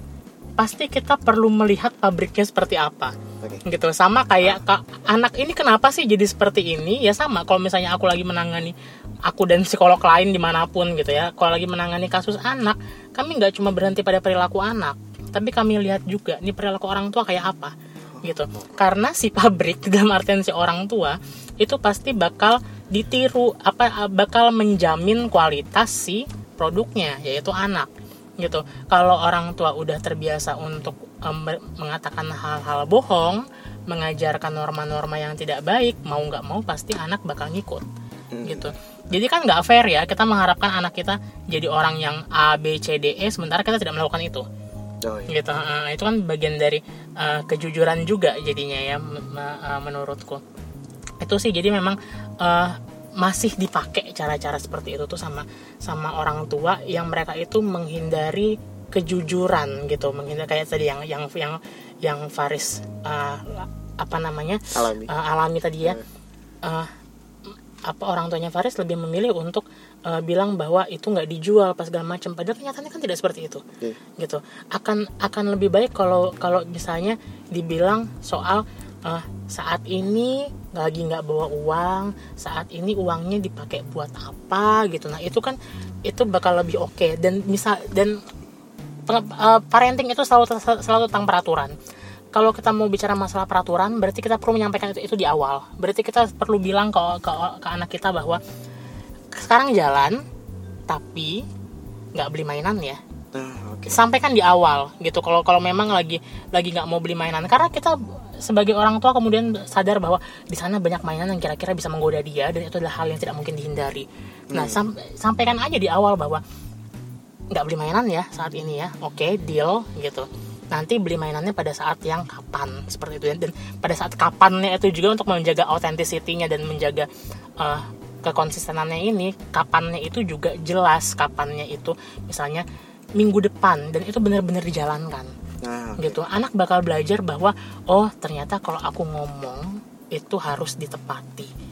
pasti kita perlu melihat pabriknya seperti apa. Oke. gitu. Sama kayak kak anak ini kenapa sih jadi seperti ini? Ya sama kalau misalnya aku lagi menangani aku dan psikolog lain di mana pun gitu ya. Kalau lagi menangani kasus anak kami nggak cuma berhenti pada perilaku anak tapi kami lihat juga nih perilaku orang tua kayak apa gitu. Karena si pabrik dalam artian si orang tua itu pasti bakal ditiru apa bakal menjamin kualitas si produknya yaitu anak gitu. Kalau orang tua udah terbiasa untuk ber- mengatakan hal-hal bohong mengajarkan norma-norma yang tidak baik mau nggak mau pasti anak bakal ngikut gitu. Jadi kan nggak fair ya kita mengharapkan anak kita jadi orang yang A B C D E sementara kita tidak melakukan itu. Oh, iya. gitu Eh, itu kan bagian dari eh, kejujuran juga jadinya ya eh, menurutku. Itu sih jadi memang eh, masih dipakai cara-cara seperti itu tuh sama sama orang tua yang mereka itu menghindari kejujuran gitu. Menghindari kayak tadi yang yang yang yang Faris eh, apa namanya? Alami. eh, alami tadi ya. Eh, apa orang tuanya Faris lebih memilih untuk eh, bilang bahwa itu nggak dijual pas segala macam. Padahal kenyataannya kan tidak seperti itu. Iya. gitu. Akan akan lebih baik kalau kalau misalnya dibilang soal eh, saat ini lagi nggak bawa uang saat ini uangnya dipakai buat apa gitu. Nah itu kan itu bakal lebih oke. Dan misal dan eh, parenting itu selalu selalu tentang peraturan. Kalau kita mau bicara masalah peraturan berarti kita perlu menyampaikan itu, itu di awal. Berarti kita perlu bilang ke, ke, ke anak kita bahwa sekarang jalan tapi nggak beli mainan ya. Ah, oke. sampaikan di awal gitu. Kalau kalau memang lagi lagi nggak mau beli mainan. Karena kita sebagai orang tua kemudian sadar bahwa di sana banyak mainan yang kira-kira bisa menggoda dia dan itu adalah hal yang tidak mungkin dihindari. Nah sam- sampaikan aja di awal bahwa nggak beli mainan ya saat ini ya. Oke deal gitu. Nanti beli mainannya pada saat yang kapan seperti itu dan pada saat kapannya itu juga untuk menjaga authenticity-nya dan menjaga eh, kekonsistenannya ini kapannya itu juga jelas kapannya itu misalnya minggu depan dan itu benar-benar dijalankan Nah, oke. gitu. Anak bakal belajar bahwa oh ternyata kalau aku ngomong itu harus ditepati.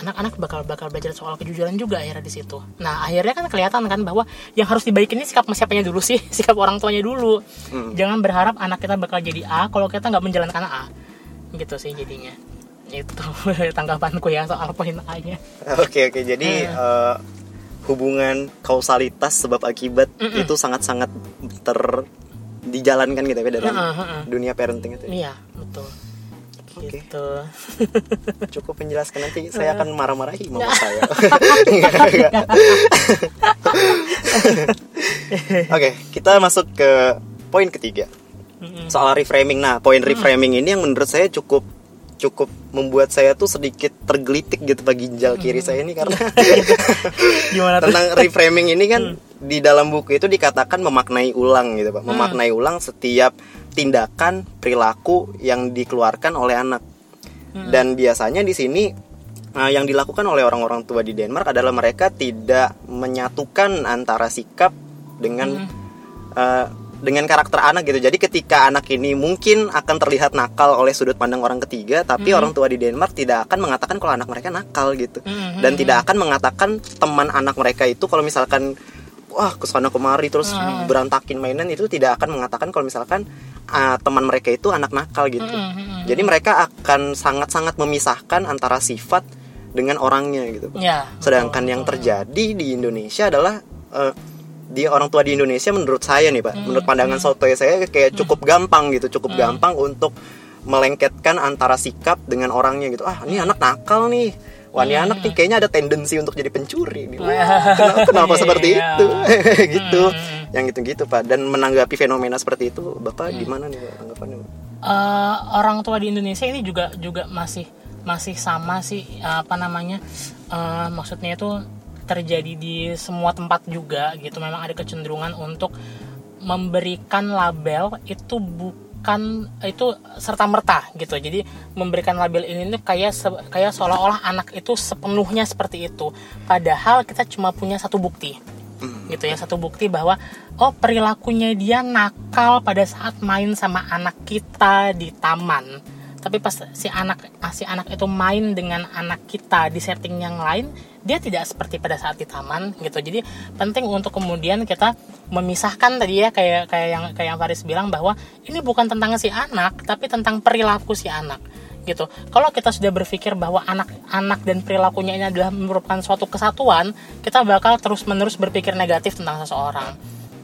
Anak-anak bakal bakal belajar soal kejujuran juga akhirnya di situ. Nah akhirnya kan kelihatan kan bahwa yang harus dibaikin ini sikap siapanya dulu sih sikap orang tuanya dulu. Jangan berharap anak kita bakal jadi A kalau kita nggak menjalankan A. Gitu sih jadinya. Itu tanggapanku ya soal poin A nya Oke oke. Jadi eh, hubungan kausalitas sebab akibat itu sangat-sangat ter dijalankan gitu ya dalam Heeh, heeh. dunia parenting itu. ya. iya betul Oke. gitu Cukup menjelaskan nanti saya akan marah-marahi mama saya. Oke, kita masuk ke poin ketiga. Soal reframing. Nah, poin reframing ini yang menurut saya cukup cukup membuat saya tuh sedikit tergelitik gitu bagi ginjal kiri saya ini karena gimana tentang reframing ini kan di dalam buku itu dikatakan memaknai ulang gitu pak. Memaknai ulang setiap tindakan perilaku yang dikeluarkan oleh anak. Dan biasanya di sini eh, yang dilakukan oleh orang-orang tua di Denmark adalah mereka tidak menyatukan antara sikap dengan eh, dengan karakter anak gitu. Jadi ketika anak ini mungkin akan terlihat nakal oleh sudut pandang orang ketiga tapi orang tua di Denmark tidak akan mengatakan kalau anak mereka nakal gitu. Mhm. dan tidak akan mengatakan teman anak mereka itu kalau misalkan wah ke sana kemari terus berantakin mainan itu tidak akan mengatakan kalau misalkan ah, teman mereka itu anak nakal gitu. Mhm. jadi mereka akan sangat-sangat memisahkan antara sifat dengan orangnya gitu. Ya sedangkan yang terjadi di Indonesia adalah eh, di orang tua di Indonesia menurut saya nih pak menurut pandangan sotoy saya kayak cukup gampang gitu cukup gampang untuk melengketkan antara sikap dengan orangnya gitu. Ah ini anak nakal nih wah ini anak nih kayaknya ada tendensi untuk jadi pencuri nih. Wah, kenapa, kenapa Iya, seperti iya. itu? Gitu. Yang gitu gitu pak. Dan menanggapi fenomena seperti itu bapak gimana nih pak tanggapannya? Eh, orang tua di Indonesia ini juga juga masih masih sama sih apa namanya eh, maksudnya itu terjadi di semua tempat juga gitu. Memang ada kecenderungan untuk memberikan label itu bukan itu serta merta gitu. Jadi memberikan label ini tuh kayak se- kayak seolah-olah anak itu sepenuhnya seperti itu. Padahal kita cuma punya satu bukti. Gitu ya satu bukti bahwa oh perilakunya dia nakal pada saat main sama anak kita di taman tapi pas si anak si anak itu main dengan anak kita di setting yang lain dia tidak seperti pada saat di taman gitu jadi penting untuk kemudian kita memisahkan tadi ya kayak kayak yang kayak yang Faris bilang bahwa ini bukan tentang si anak tapi tentang perilaku si anak gitu. Kalau kita sudah berpikir bahwa anak-anak dan perilakunya ini adalah merupakan suatu kesatuan, kita bakal terus-menerus berpikir negatif tentang seseorang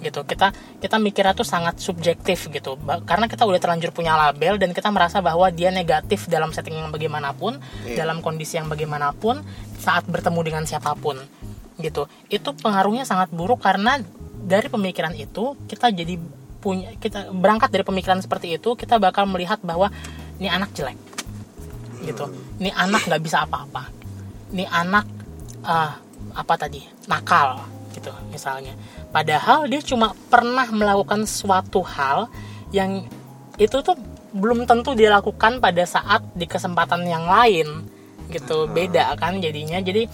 gitu. Kita kita mikirnya tuh sangat subjektif gitu. Karena kita udah terlanjur punya label dan kita merasa bahwa dia negatif dalam setting yang bagaimanapun yeah. dalam kondisi yang bagaimanapun saat bertemu dengan siapa pun gitu. Itu pengaruhnya sangat buruk karena dari pemikiran itu kita jadi punya kita berangkat dari pemikiran seperti itu kita bakal melihat bahwa ini anak jelek gitu. Ini anak nggak bisa apa-apa. Ini anak uh, apa tadi? Nakal gitu misalnya padahal dia cuma pernah melakukan suatu hal yang itu tuh belum tentu dia lakukan pada saat di kesempatan yang lain gitu. Beda kan jadinya. Jadi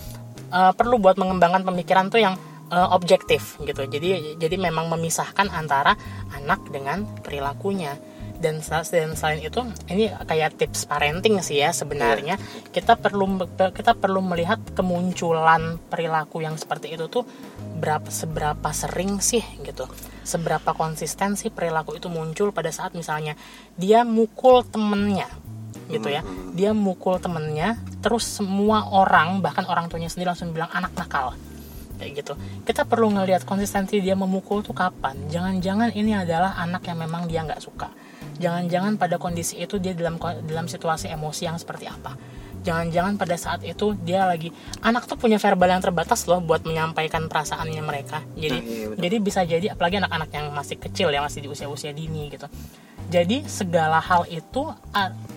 uh, perlu buat mengembangkan pemikiran tuh yang uh, objektif gitu. Jadi jadi memang memisahkan antara anak dengan perilakunya dan dan selain itu ini kayak tips parenting sih ya sebenarnya. Yeah. kita perlu kita perlu melihat kemunculan perilaku yang seperti itu tuh berapa seberapa sering sih gitu. Seberapa konsistensi perilaku itu muncul pada saat misalnya dia mukul temennya gitu ya. Hmm. dia mukul temennya terus semua orang bahkan orang tuanya sendiri langsung bilang anak nakal. Kayak gitu. Kita perlu ngelihat konsistensi dia memukul tuh kapan. Jangan-jangan ini adalah anak yang memang dia nggak suka jangan-jangan pada kondisi itu dia dalam dalam situasi emosi yang seperti apa. Jangan-jangan pada saat itu dia lagi anak tuh punya verbal yang terbatas loh buat menyampaikan perasaannya mereka. Jadi nah, iya, jadi bisa jadi apalagi anak-anak yang masih kecil ya masih di usia-usia dini gitu. Jadi segala hal itu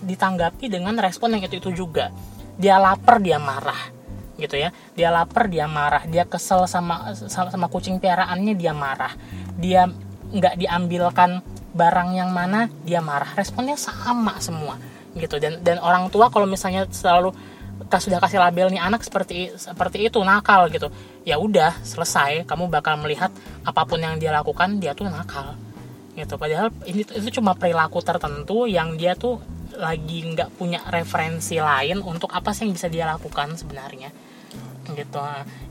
ditanggapi dengan respon yang itu itu juga. Dia lapar dia marah gitu ya. Dia lapar dia marah. Dia kesel sama sama, sama kucing piaraannya dia marah. Dia nggak diambilkan barang yang mana dia marah responnya sama semua gitu. Dan dan orang tua kalau misalnya selalu sudah kasih label nih anak seperti seperti itu nakal gitu ya udah selesai. Kamu bakal melihat apa pun yang dia lakukan dia tuh nakal gitu. Padahal ini itu cuma perilaku tertentu yang dia tuh lagi nggak punya referensi lain untuk apa sih yang bisa dia lakukan sebenarnya gitu.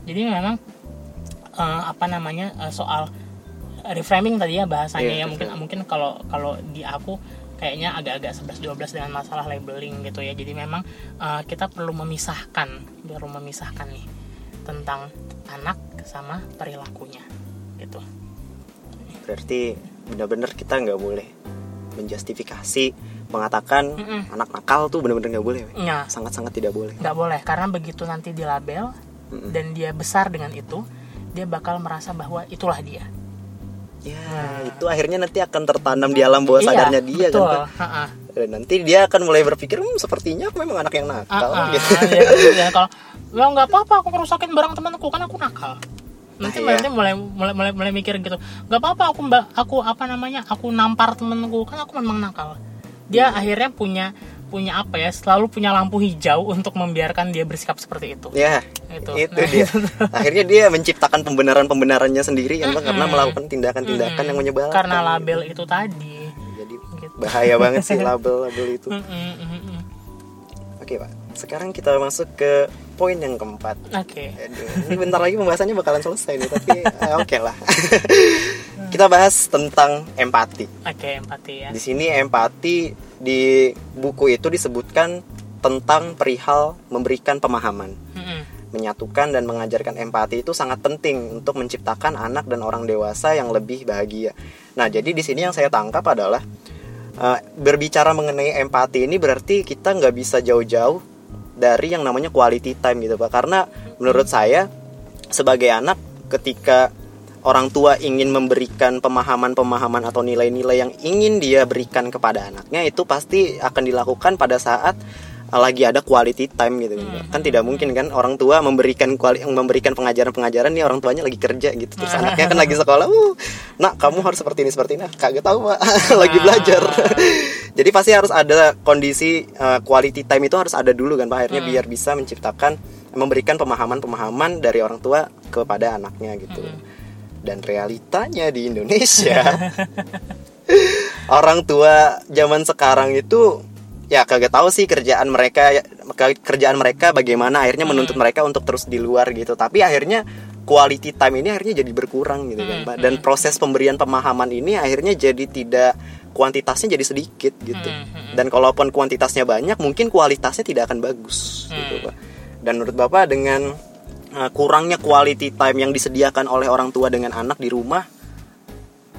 Jadi memang uh, apa namanya uh, soal reframing tadi ya bahasanya yeah, ya mungkin mungkin kalau kalau di aku kayaknya agak-agak 11 12 dengan masalah labeling gitu ya. Jadi memang uh, kita perlu memisahkan, perlu memisahkan nih tentang anak sama perilakunya gitu. Berarti benar-benar kita nggak boleh menjustifikasi mengatakan mm -mm. anak nakal tuh benar-benar nggak boleh. Ya. Sangat-sangat tidak boleh. Nggak boleh karena begitu nanti dilabel mm -mm. dan dia besar dengan itu, dia bakal merasa bahwa itulah dia ya nah. itu akhirnya nanti akan tertanam di alam bawah iya, sadarnya dia betul. kan ha -ha. dan nanti dia akan mulai berpikir hm, sepertinya aku memang anak yang nakal ha -ha. gitu ya, ya, kalau ya nggak apa-apa aku merusakin barang temanku kan aku nakal nanti nah, nanti iya. mulai mulai mulai mulai mikir gitu nggak apa-apa aku mbak aku apa namanya aku nampar temanku kan aku memang nakal dia hmm. akhirnya punya punya apa ya selalu punya lampu hijau untuk membiarkan dia bersikap seperti itu ya itu, itu nah, dia akhirnya dia menciptakan pembenaran pembenarannya sendiri kan mm -hmm. karena melakukan tindakan-tindakan mm -hmm. yang menyebalkan karena label itu tadi jadi gitu. bahaya banget sih label-label itu mm -hmm. oke pak sekarang kita masuk ke poin yang keempat oke okay. ini bentar lagi pembahasannya bakalan selesai nih tapi uh, oke okay lah kita bahas tentang empati oke okay, empati ya di sini empati di buku itu disebutkan tentang perihal memberikan pemahaman. Menyatukan dan mengajarkan empati itu sangat penting untuk menciptakan anak dan orang dewasa yang lebih bahagia. Nah, jadi di sini yang saya tangkap adalah uh, berbicara mengenai empati ini berarti kita nggak bisa jauh-jauh dari yang namanya quality time gitu, Pak. Karena menurut saya sebagai anak ketika orang tua ingin memberikan pemahaman-pemahaman atau nilai-nilai yang ingin dia berikan kepada anaknya itu pasti akan dilakukan pada saat lagi ada quality time gitu. Hmm. kan tidak mungkin kan orang tua memberikan kuali, memberikan pengajaran-pengajaran nih orang tuanya lagi kerja gitu. Terus hmm. anaknya kan lagi sekolah uh nak kamu harus seperti ini seperti ini. Kagak tahu pak lagi belajar. Jadi pasti harus ada kondisi uh, quality time itu harus ada dulu kan pak. Akhirnya hmm. biar bisa menciptakan memberikan pemahaman-pemahaman dari orang tua kepada anaknya gitu. Hmm. Dan realitanya di Indonesia orang tua zaman sekarang itu ya kagak tahu sih kerjaan mereka kerjaan mereka bagaimana akhirnya menuntut hmm. mereka untuk terus di luar gitu tapi akhirnya quality time ini akhirnya jadi berkurang gitu kan Hmm, Pak. Dan proses pemberian pemahaman ini akhirnya jadi tidak kuantitasnya jadi sedikit gitu. Hmm, hmm. Dan kalaupun kuantitasnya banyak, mungkin kualitasnya tidak akan bagus gitu Hmm. Pak. Dan menurut Bapak dengan uh, kurangnya quality time yang disediakan oleh orang tua dengan anak di rumah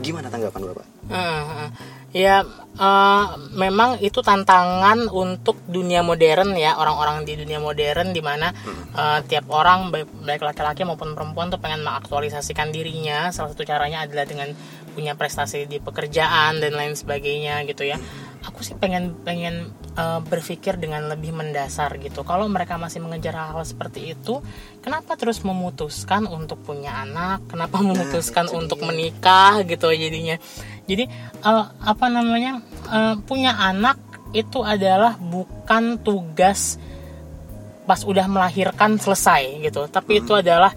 gimana tanggapan Bapak? Hmm, ya eh, memang itu tantangan untuk dunia modern ya orang-orang di dunia modern di mana eh, tiap orang baik, baik laki-laki maupun perempuan tuh pengen mengaktualisasikan dirinya. Salah satu caranya adalah dengan punya prestasi di pekerjaan dan lain sebagainya gitu ya. Aku sih pengen pengen eh, berpikir dengan lebih mendasar gitu. Kalau mereka masih mengejar hal-hal seperti itu kenapa terus memutuskan untuk punya anak? Kenapa memutuskan itu untuk menikah gitu jadinya? Jadi eh, apa namanya eh, punya anak itu adalah bukan tugas pas udah melahirkan selesai gitu. Tapi itu adalah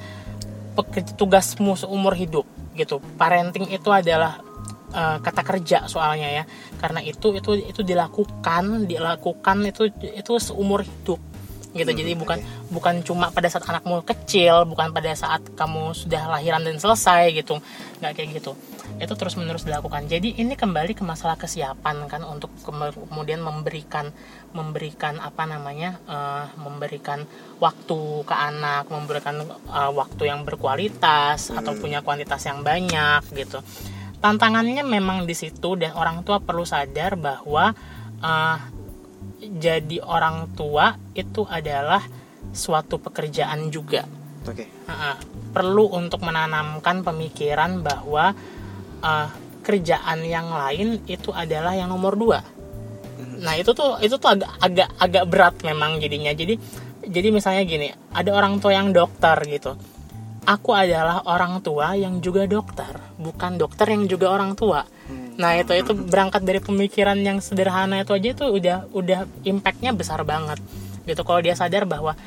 tugasmu seumur hidup gitu. Parenting itu adalah eh, kata kerja soalnya ya. Karena itu itu itu dilakukan dilakukan itu itu seumur hidup gitu. Hmm, jadi bukan bukan cuma pada saat anakmu kecil bukan pada saat kamu sudah lahiran dan selesai gitu. Nggak kayak gitu. Itu terus menerus dilakukan. Jadi ini kembali ke masalah kesiapan kan untuk kem- kemudian memberikan memberikan apa namanya eh, memberikan waktu ke anak memberikan eh, waktu yang berkualitas atau punya kuantitas yang banyak gitu. Tantangannya memang di situ dan orang tua perlu sadar bahwa eh, jadi orang tua itu adalah suatu pekerjaan juga Oke. Ha-ha. perlu untuk menanamkan pemikiran bahwa uh, kerjaan yang lain itu adalah yang nomor dua. Nah itu tuh itu tuh agak agak agak berat memang jadinya. Jadi jadi misalnya gini, ada orang tua yang dokter gitu. Aku adalah orang tua yang juga dokter, bukan dokter yang juga orang tua. Nah itu itu berangkat dari pemikiran yang sederhana itu aja itu udah udah impactnya besar banget gitu. Kalau dia sadar bahwa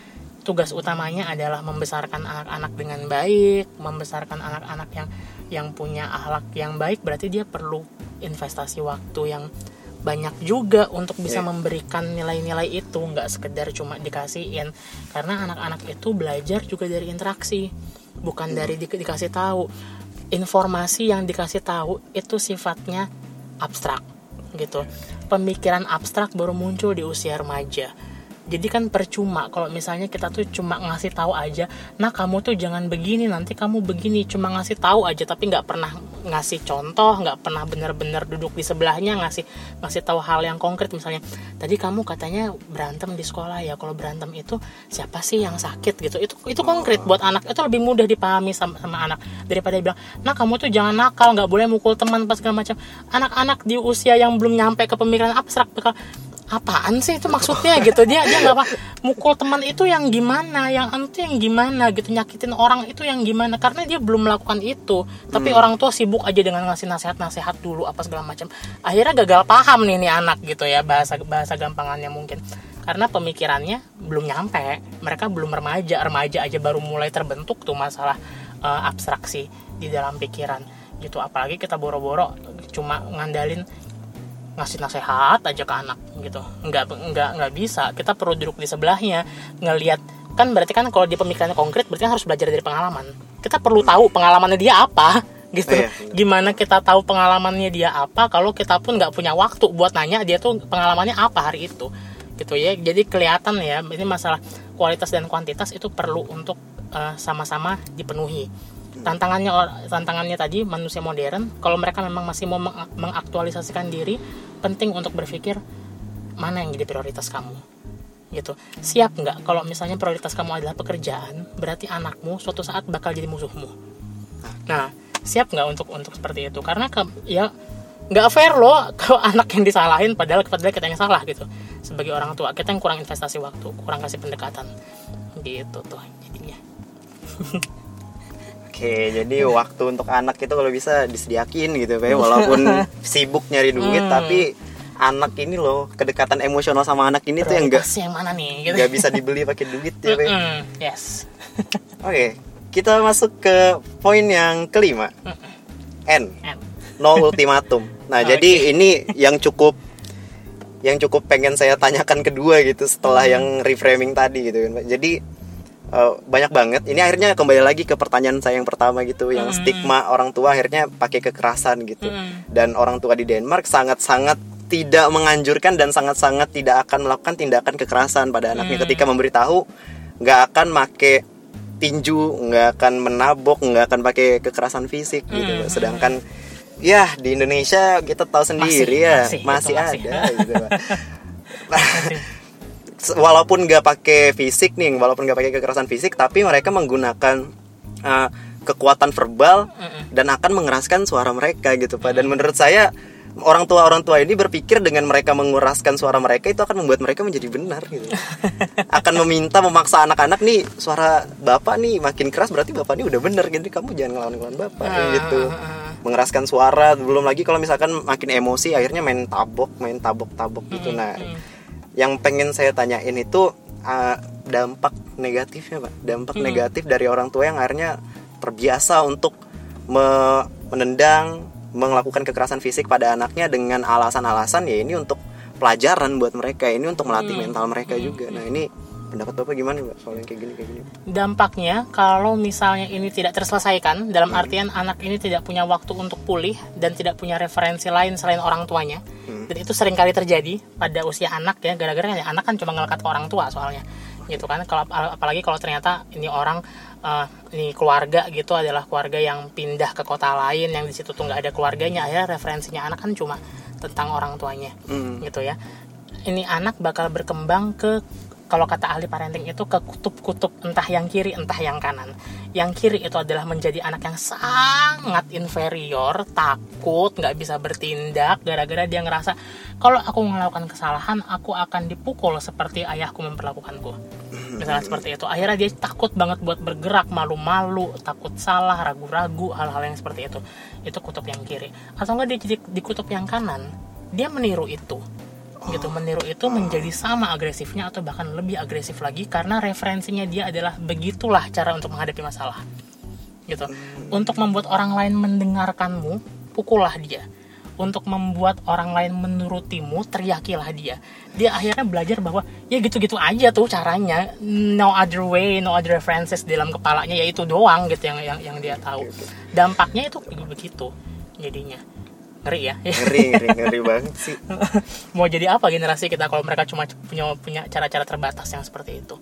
tugas utamanya adalah membesarkan anak-anak dengan baik, membesarkan anak-anak yang yang punya akhlak yang baik, berarti dia perlu investasi waktu yang banyak juga untuk bisa Iya. memberikan nilai-nilai itu, nggak sekedar cuma dikasihin. Karena anak-anak itu belajar juga dari interaksi, bukan dari di- dikasih tahu. Informasi yang dikasih tahu itu sifatnya abstrak, gitu. Pemikiran abstrak baru muncul di usia remaja jadi kan percuma kalau misalnya kita tuh cuma ngasih tahu aja nah kamu tuh jangan begini nanti kamu begini. Cuma ngasih tahu aja tapi nggak pernah ngasih contoh nggak pernah benar-benar duduk di sebelahnya ngasih ngasih tahu hal yang konkret. Misalnya tadi kamu katanya berantem di sekolah ya kalau berantem itu siapa sih yang sakit? Gitu. Itu itu konkret buat anak. Itu lebih mudah dipahami sama, sama anak daripada bilang nah kamu tuh jangan nakal nggak boleh mukul teman pas segala macam. Anak-anak di usia yang belum nyampe ke pemikiran abstrak bakal apaan sih itu maksudnya gitu? Dia dia nggak apa mukul teman itu yang gimana yang itu yang gimana gitu nyakitin orang itu yang gimana. Karena dia belum melakukan itu. Tapi orang tua sibuk aja dengan ngasih nasihat-nasihat dulu apa segala macam. Akhirnya gagal paham nih nih anak gitu ya bahasa bahasa gampangannya mungkin. Karena pemikirannya belum nyampe. Mereka belum remaja remaja aja baru mulai terbentuk tuh masalah eh, abstraksi di dalam pikiran gitu. Apalagi kita boro-boro cuma ngandalin ngasih nasihat aja ke anak gitu. Nggak nggak nggak bisa. Kita perlu duduk di sebelahnya ngelihat. Kan berarti kan kalau dia pemikirannya konkret berarti kan harus belajar dari pengalaman. Kita perlu tahu pengalamannya dia apa gitu. Iya, gimana kita tahu pengalamannya dia apa kalau kita pun nggak punya waktu buat nanya dia tuh pengalamannya apa hari itu gitu ya. Jadi kelihatan ya ini masalah kualitas dan kuantitas itu perlu untuk eh, sama-sama dipenuhi tantangannya tantangannya tadi manusia modern kalau mereka memang masih mau meng- mengaktualisasikan diri penting untuk berpikir mana yang jadi prioritas kamu? Gitu. Siap nggak kalau misalnya prioritas kamu adalah pekerjaan berarti anakmu suatu saat bakal jadi musuhmu. Nah siap nggak untuk untuk seperti itu? Karena ke, ya nggak fair loh kalau anak yang disalahin padahal padahal kita yang salah gitu. Sebagai orang tua kita yang kurang investasi waktu kurang kasih pendekatan. Gitu tuh jadinya Oke, jadi waktu untuk anak itu kalau bisa disediakin gitu ya. Walaupun sibuk nyari duit Hmm. tapi anak ini loh, kedekatan emosional sama anak ini tuh yang enggak Prioritasnya yang mana nih gitu nggak bisa dibeli pakai duit ya. Mm-mm, yes Oke, kita masuk ke poin yang kelima. N, N. no ultimatum. Nah, Oke. jadi ini yang cukup yang cukup pengen saya tanyakan kedua gitu setelah Hmm. yang reframing tadi gitu. Jadi eh, banyak banget. Ini akhirnya kembali lagi ke pertanyaan saya yang pertama gitu, yang Hmm. stigma orang tua akhirnya pakai kekerasan gitu. Hmm. Dan orang tua di Denmark sangat-sangat tidak menganjurkan dan sangat-sangat tidak akan melakukan tindakan kekerasan pada anaknya Hmm. ketika memberitahu nggak akan make tinju, nggak akan menabok, nggak akan pakai kekerasan fisik gitu. Hmm. Sedangkan ya di Indonesia kita tahu sendiri ya masih, masih, masih. ada gitu. walaupun nggak pakai fisik nih, walaupun nggak pakai kekerasan fisik, tapi mereka menggunakan uh, kekuatan verbal dan akan mengeraskan suara mereka gitu pak. Dan menurut saya orang tua orang tua ini berpikir dengan mereka menguraskan suara mereka itu akan membuat mereka menjadi benar gitu. akan meminta memaksa anak-anak nih suara bapak nih makin keras berarti bapak nih udah benar gitu kamu jangan ngelawan ngelawan bapak Ah, gitu. ah, ah. Mengeraskan suara belum lagi kalau misalkan makin emosi akhirnya main tabok main tabok tabok gitu. Nah. Yang pengen saya tanyain itu uh, dampak negatifnya pak dampak Hmm. negatif dari orang tua yang akhirnya terbiasa untuk me- menendang melakukan kekerasan fisik pada anaknya dengan alasan-alasan ya ini untuk pelajaran buat mereka ini untuk melatih Hmm. mental mereka juga nah ini pendapat bapak gimana mbak? Soal yang kayak gini kayak gini. Dampaknya kalau misalnya ini tidak terselesaikan dalam artian anak ini tidak punya waktu untuk pulih dan tidak punya referensi lain selain orang tuanya dan itu sering kali terjadi pada usia anak ya. Gara-gara ya anak kan cuma ngelekat ke orang tua soalnya gitu kan. Kalau apalagi kalau ternyata ini orang eh, ini keluarga gitu adalah keluarga yang pindah ke kota lain yang di situ tuh nggak ada keluarganya akhirnya referensinya anak kan cuma tentang orang tuanya Hmm. gitu ya. Ini anak bakal berkembang ke kalau kata ahli parenting itu ke kutub-kutub entah yang kiri entah yang kanan. Yang kiri itu adalah menjadi anak yang sangat inferior takut nggak bisa bertindak gara-gara dia ngerasa kalau aku melakukan kesalahan aku akan dipukul seperti ayahku memperlakukanku. Misalnya seperti itu. Akhirnya dia takut banget buat bergerak malu-malu takut salah ragu-ragu hal-hal yang seperti itu. Itu kutub yang kiri. Atau enggak dia di, di kutub yang kanan dia meniru itu gitu meniru itu menjadi sama agresifnya atau bahkan lebih agresif lagi karena referensinya dia adalah begitulah cara untuk menghadapi masalah gitu. Untuk membuat orang lain mendengarkanmu pukullah dia. Untuk membuat orang lain menurutimu teriakilah dia. Dia akhirnya belajar bahwa ya gitu-gitu aja tuh caranya. No other way no other references dalam kepalanya yaitu doang gitu yang yang, yang dia tahu. Dampaknya itu begitu jadinya ngeri ya. Ngeri ngeri ngeri banget sih. Mau jadi apa generasi kita kalau mereka cuma punya punya cara-cara terbatas yang seperti itu?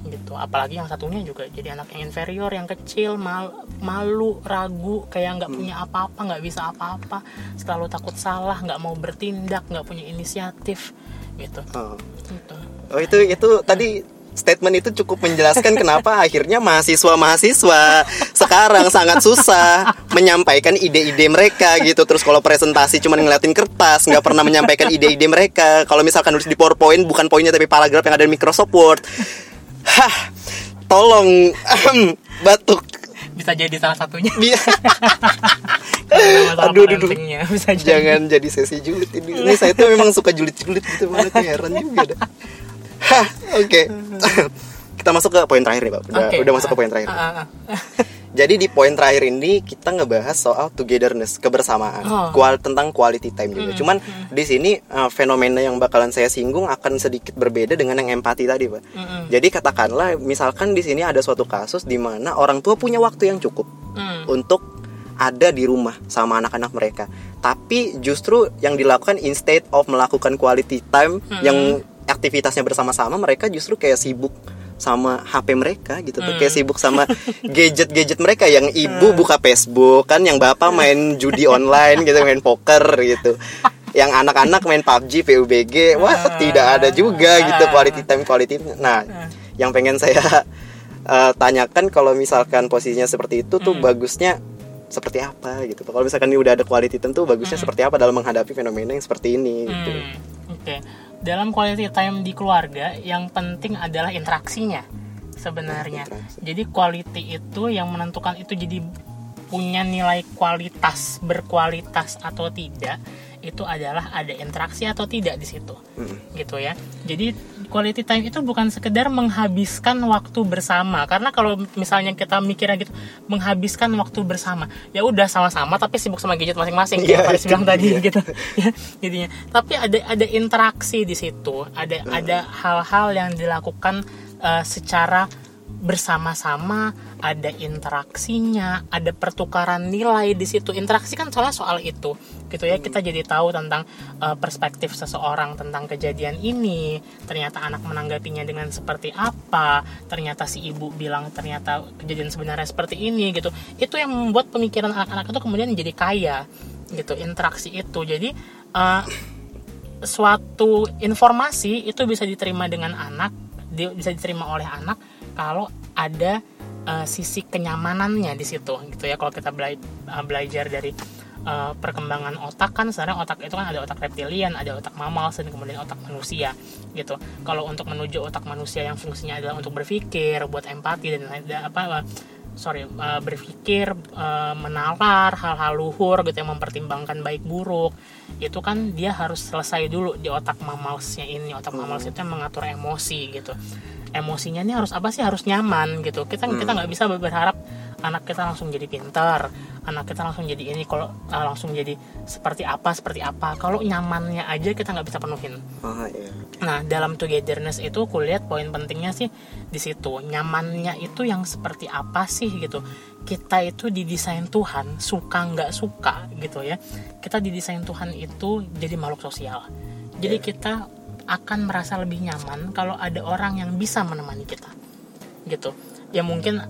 Gitu. Apalagi yang satunya juga jadi anak yang inferior yang kecil mal, malu ragu kayak nggak punya apa-apa nggak bisa apa-apa selalu takut salah nggak mau bertindak nggak punya inisiatif. Gitu. Oh. gitu. Oh itu itu tadi statement itu cukup menjelaskan kenapa akhirnya mahasiswa-mahasiswa sekarang sangat susah menyampaikan ide-ide mereka gitu. Terus kalau presentasi cuma ngeliatin kertas, nggak pernah menyampaikan ide-ide mereka. Kalau misalkan nulis di PowerPoint bukan poinnya tapi paragraf yang ada di Microsoft Word. Hah, tolong batuk. bisa jadi salah satunya masalah Aduh, aduh, aduh. bisa jadi jangan jadi sesi julid ini. Ini saya tuh memang suka julid-julid gitu banget heran juga dah. Hah, oke. kita masuk ke poin terakhir nih, Pak. Udah, Oke. udah masuk ke poin terakhir. Ah, ah, ah. Jadi di poin terakhir ini kita ngebahas soal togetherness, kebersamaan, Oh. Hmm, kual tentang quality time juga. Cuman di sini uh, fenomena yang bakalan saya singgung akan sedikit berbeda dengan yang empati tadi, Pak. Mm-mm. Jadi katakanlah misalkan di sini ada suatu kasus di mana orang tua punya waktu yang cukup Hmm. untuk ada di rumah sama anak-anak mereka. Tapi justru yang dilakukan instead of melakukan quality time Hmm. yang aktivitasnya bersama-sama mereka justru kayak sibuk sama HP mereka gitu tuh. Hmm. kayak sibuk sama gadget-gadget mereka yang ibu buka Facebook kan yang bapak main judi online gitu main poker gitu. Yang anak-anak main PUBG PUBG wah Ah. tidak ada juga gitu quality time quality nah Ah. yang pengen saya eh, tanyakan kalau misalkan posisinya seperti itu tuh Hmm. bagusnya seperti apa gitu. Kalau misalkan ini udah ada quality time tuh bagusnya seperti apa dalam menghadapi fenomena yang seperti ini gitu. Hmm, Oke, dalam quality time di keluarga yang penting adalah interaksinya sebenarnya. Jadi quality itu yang menentukan itu jadi punya nilai kualitas berkualitas atau tidak itu adalah ada interaksi atau tidak di situ. Gitu ya. Jadi quality time itu bukan sekedar menghabiskan waktu bersama. Karena kalau misalnya kita mikirnya gitu menghabiskan waktu bersama ya udah sama-sama tapi sibuk sama gadget masing-masing Faris itu bilang tadi dia. gitu. Ya jadinya. Tapi ada ada interaksi di situ ada ada hal-hal yang dilakukan eh, secara bersama-sama ada interaksinya ada pertukaran nilai di situ. Interaksi kan soalnya soal itu gitu ya. Kita jadi tahu tentang uh, perspektif seseorang tentang kejadian ini. Ternyata anak menanggapinya dengan seperti apa. Ternyata si ibu bilang ternyata kejadian sebenarnya seperti ini gitu. Itu yang membuat pemikiran anak-anak itu kemudian jadi kaya gitu interaksi itu. Jadi uh, suatu informasi itu bisa diterima dengan anak bisa diterima oleh anak kalau ada uh, sisi kenyamanannya di situ gitu ya. Kalau kita bela uh, belajar dari uh, perkembangan otak kan sebenarnya otak itu kan ada otak reptilian ada otak mamal dan kemudian otak manusia gitu. Kalau untuk menuju otak manusia yang fungsinya adalah untuk berpikir buat empati dan ada apa sorry uh, berpikir uh, menalar hal-hal luhur gitu yang mempertimbangkan baik buruk itu kan dia harus selesai dulu di otak mamalsnya ini. Otak mamals itu yang mengatur emosi gitu emosinya ini harus apa sih? Harus nyaman gitu. Kita hmm. kita nggak bisa berharap anak kita langsung jadi pintar anak kita langsung jadi ini kalau uh, langsung jadi seperti apa seperti apa. Kalau nyamannya aja kita nggak bisa penuhin. Oh, iya. nah dalam togetherness itu kulihat poin pentingnya sih di situ. Nyamannya itu yang seperti apa sih gitu. Kita itu didesain Tuhan suka nggak suka gitu ya. Kita didesain Tuhan itu jadi makhluk sosial. Jadi yeah. kita akan merasa lebih nyaman kalau ada orang yang bisa menemani kita. Gitu. Ya mungkin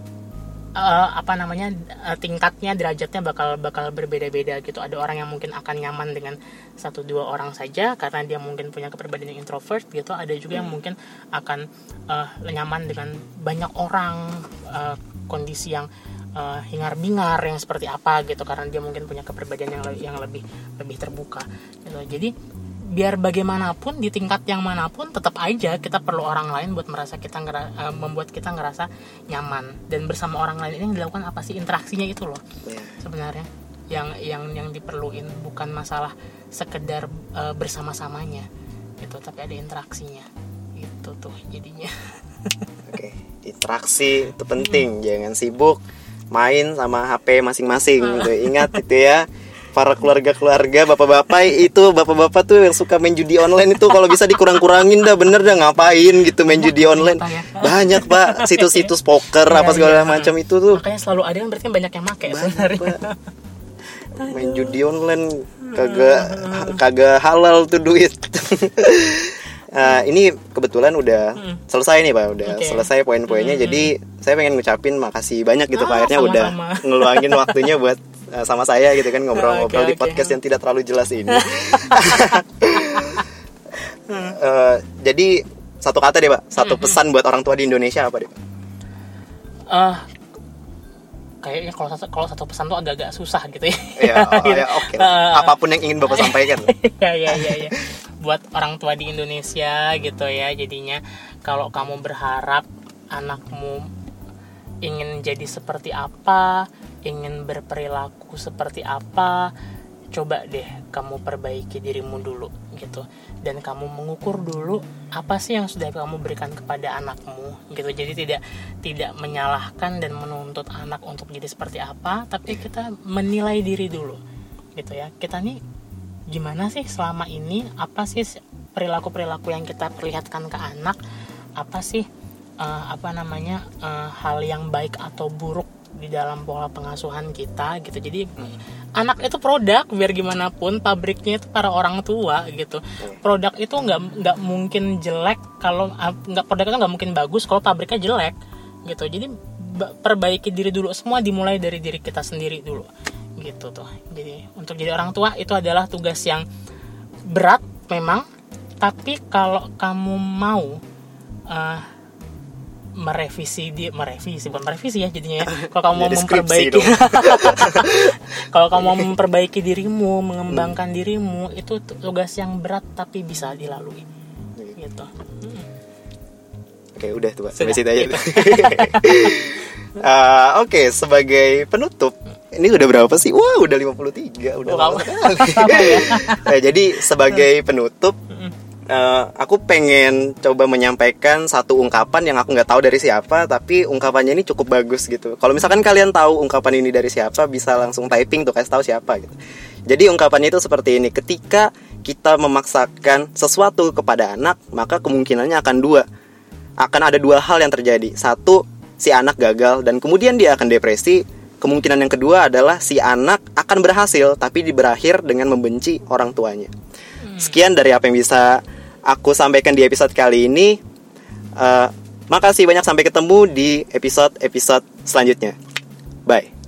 uh, apa namanya uh, tingkatnya derajatnya bakal bakal berbeda-beda gitu. Ada orang yang mungkin akan nyaman dengan satu dua orang saja karena dia mungkin punya kepribadian yang introvert gitu. Ada juga yang hmm. mungkin akan uh, nyaman dengan banyak orang uh, kondisi yang uh, hingar bingar yang seperti apa gitu. Karena dia mungkin punya kepribadian yang yang lebih lebih terbuka gitu. Jadi biar bagaimanapun di tingkat yang mana pun tetap aja kita perlu orang lain buat merasa kita ngera, uh, membuat kita ngerasa nyaman. Dan bersama orang lain ini yang dilakukan apa sih? Interaksinya itu loh yeah. sebenarnya. Yang yang yang diperluin bukan masalah sekedar uh, bersama-samanya. Gitu tapi ada interaksinya. Itu tuh jadinya. Oke okay. interaksi itu penting. Hmm. jangan sibuk main sama HP masing-masing gitu. Ingat itu ya para keluarga-keluarga bapak-bapak itu bapak-bapak tuh yang suka main judi online itu kalau bisa dikurang-kurangin dah bener dah ngapain gitu main judi online ya. banyak pak situs-situs poker ya, apa segala ya. macam itu tuh makanya selalu ada kan berarti banyak yang make sebenarnya main judi online kagak kagak halal tuh duit Nah, ini kebetulan udah hmm. selesai nih pak, udah okay. selesai poin-poinnya. Hmm. Jadi saya pengen ngucapin makasih banyak gitu ah, pak. Akhirnya sama -sama. udah ngeluangin waktunya buat sama saya gitu kan ngobrol-ngobrol okay, di podcast yang tidak terlalu jelas ini. uh, jadi satu kata deh pak, satu hmm, pesan buat orang tua di Indonesia apa deh? Uh, kayaknya kalau satu kalau satu pesan tuh agak-agak susah gitu ya. Iya, oh, ya, oke. Okay. Uh, Apa pun yang ingin bapak sampaikan. Iya, iya, iya. Ya buat orang tua di Indonesia gitu ya jadinya kalau kamu berharap anakmu ingin jadi seperti apa ingin berperilaku seperti apa coba deh kamu perbaiki dirimu dulu gitu. Dan kamu mengukur dulu apa sih yang sudah kamu berikan kepada anakmu gitu. Jadi tidak tidak menyalahkan dan menuntut anak untuk jadi seperti apa tapi kita menilai diri dulu gitu ya. Kita nih gimana sih selama ini? Apa sih perilaku perilaku yang kita perlihatkan ke anak? Apa sih uh, apa namanya uh, hal yang baik atau buruk di dalam pola pengasuhan kita gitu. Jadi hmm. anak itu produk biar gimana pun pabriknya itu para orang tua gitu. Produk itu nggak nggak mungkin jelek kalau nggak produk itu nggak mungkin bagus kalau pabriknya jelek gitu. Jadi perbaiki diri dulu semua dimulai dari diri kita sendiri dulu gitu tuh. Jadi untuk jadi orang tua itu adalah tugas yang berat memang tapi kalau kamu mau uh, merevisi dia merevisi bukan merevisi ya jadinya ya. Kalau kamu mau memperbaiki. kalau kamu mau memperbaiki dirimu mengembangkan hmm. dirimu itu tugas yang berat tapi bisa dilalui. Gitu. Hmm. oke udah tuh pak. Sampai situ aja. Uh, oke okay, sebagai penutup ini udah berapa sih? Wah, udah 53, udah lama sekali. ya. nah, jadi sebagai penutup uh, aku pengen coba menyampaikan satu ungkapan yang aku nggak tahu dari siapa, tapi ungkapannya ini cukup bagus gitu. Kalau misalkan kalian tahu ungkapan ini dari siapa, bisa langsung typing tuh kasih tahu siapa gitu. Jadi ungkapannya itu seperti ini: ketika kita memaksakan sesuatu kepada anak, maka kemungkinannya akan dua. Akan ada dua hal yang terjadi. Satu, si anak gagal dan kemudian dia akan depresi. Kemungkinan yang kedua adalah si anak akan berhasil tapi berakhir dengan membenci orang tuanya. Sekian dari apa yang bisa aku sampaikan di episode kali ini. Uh, makasih banyak sampai ketemu di episode-episode selanjutnya. Bye.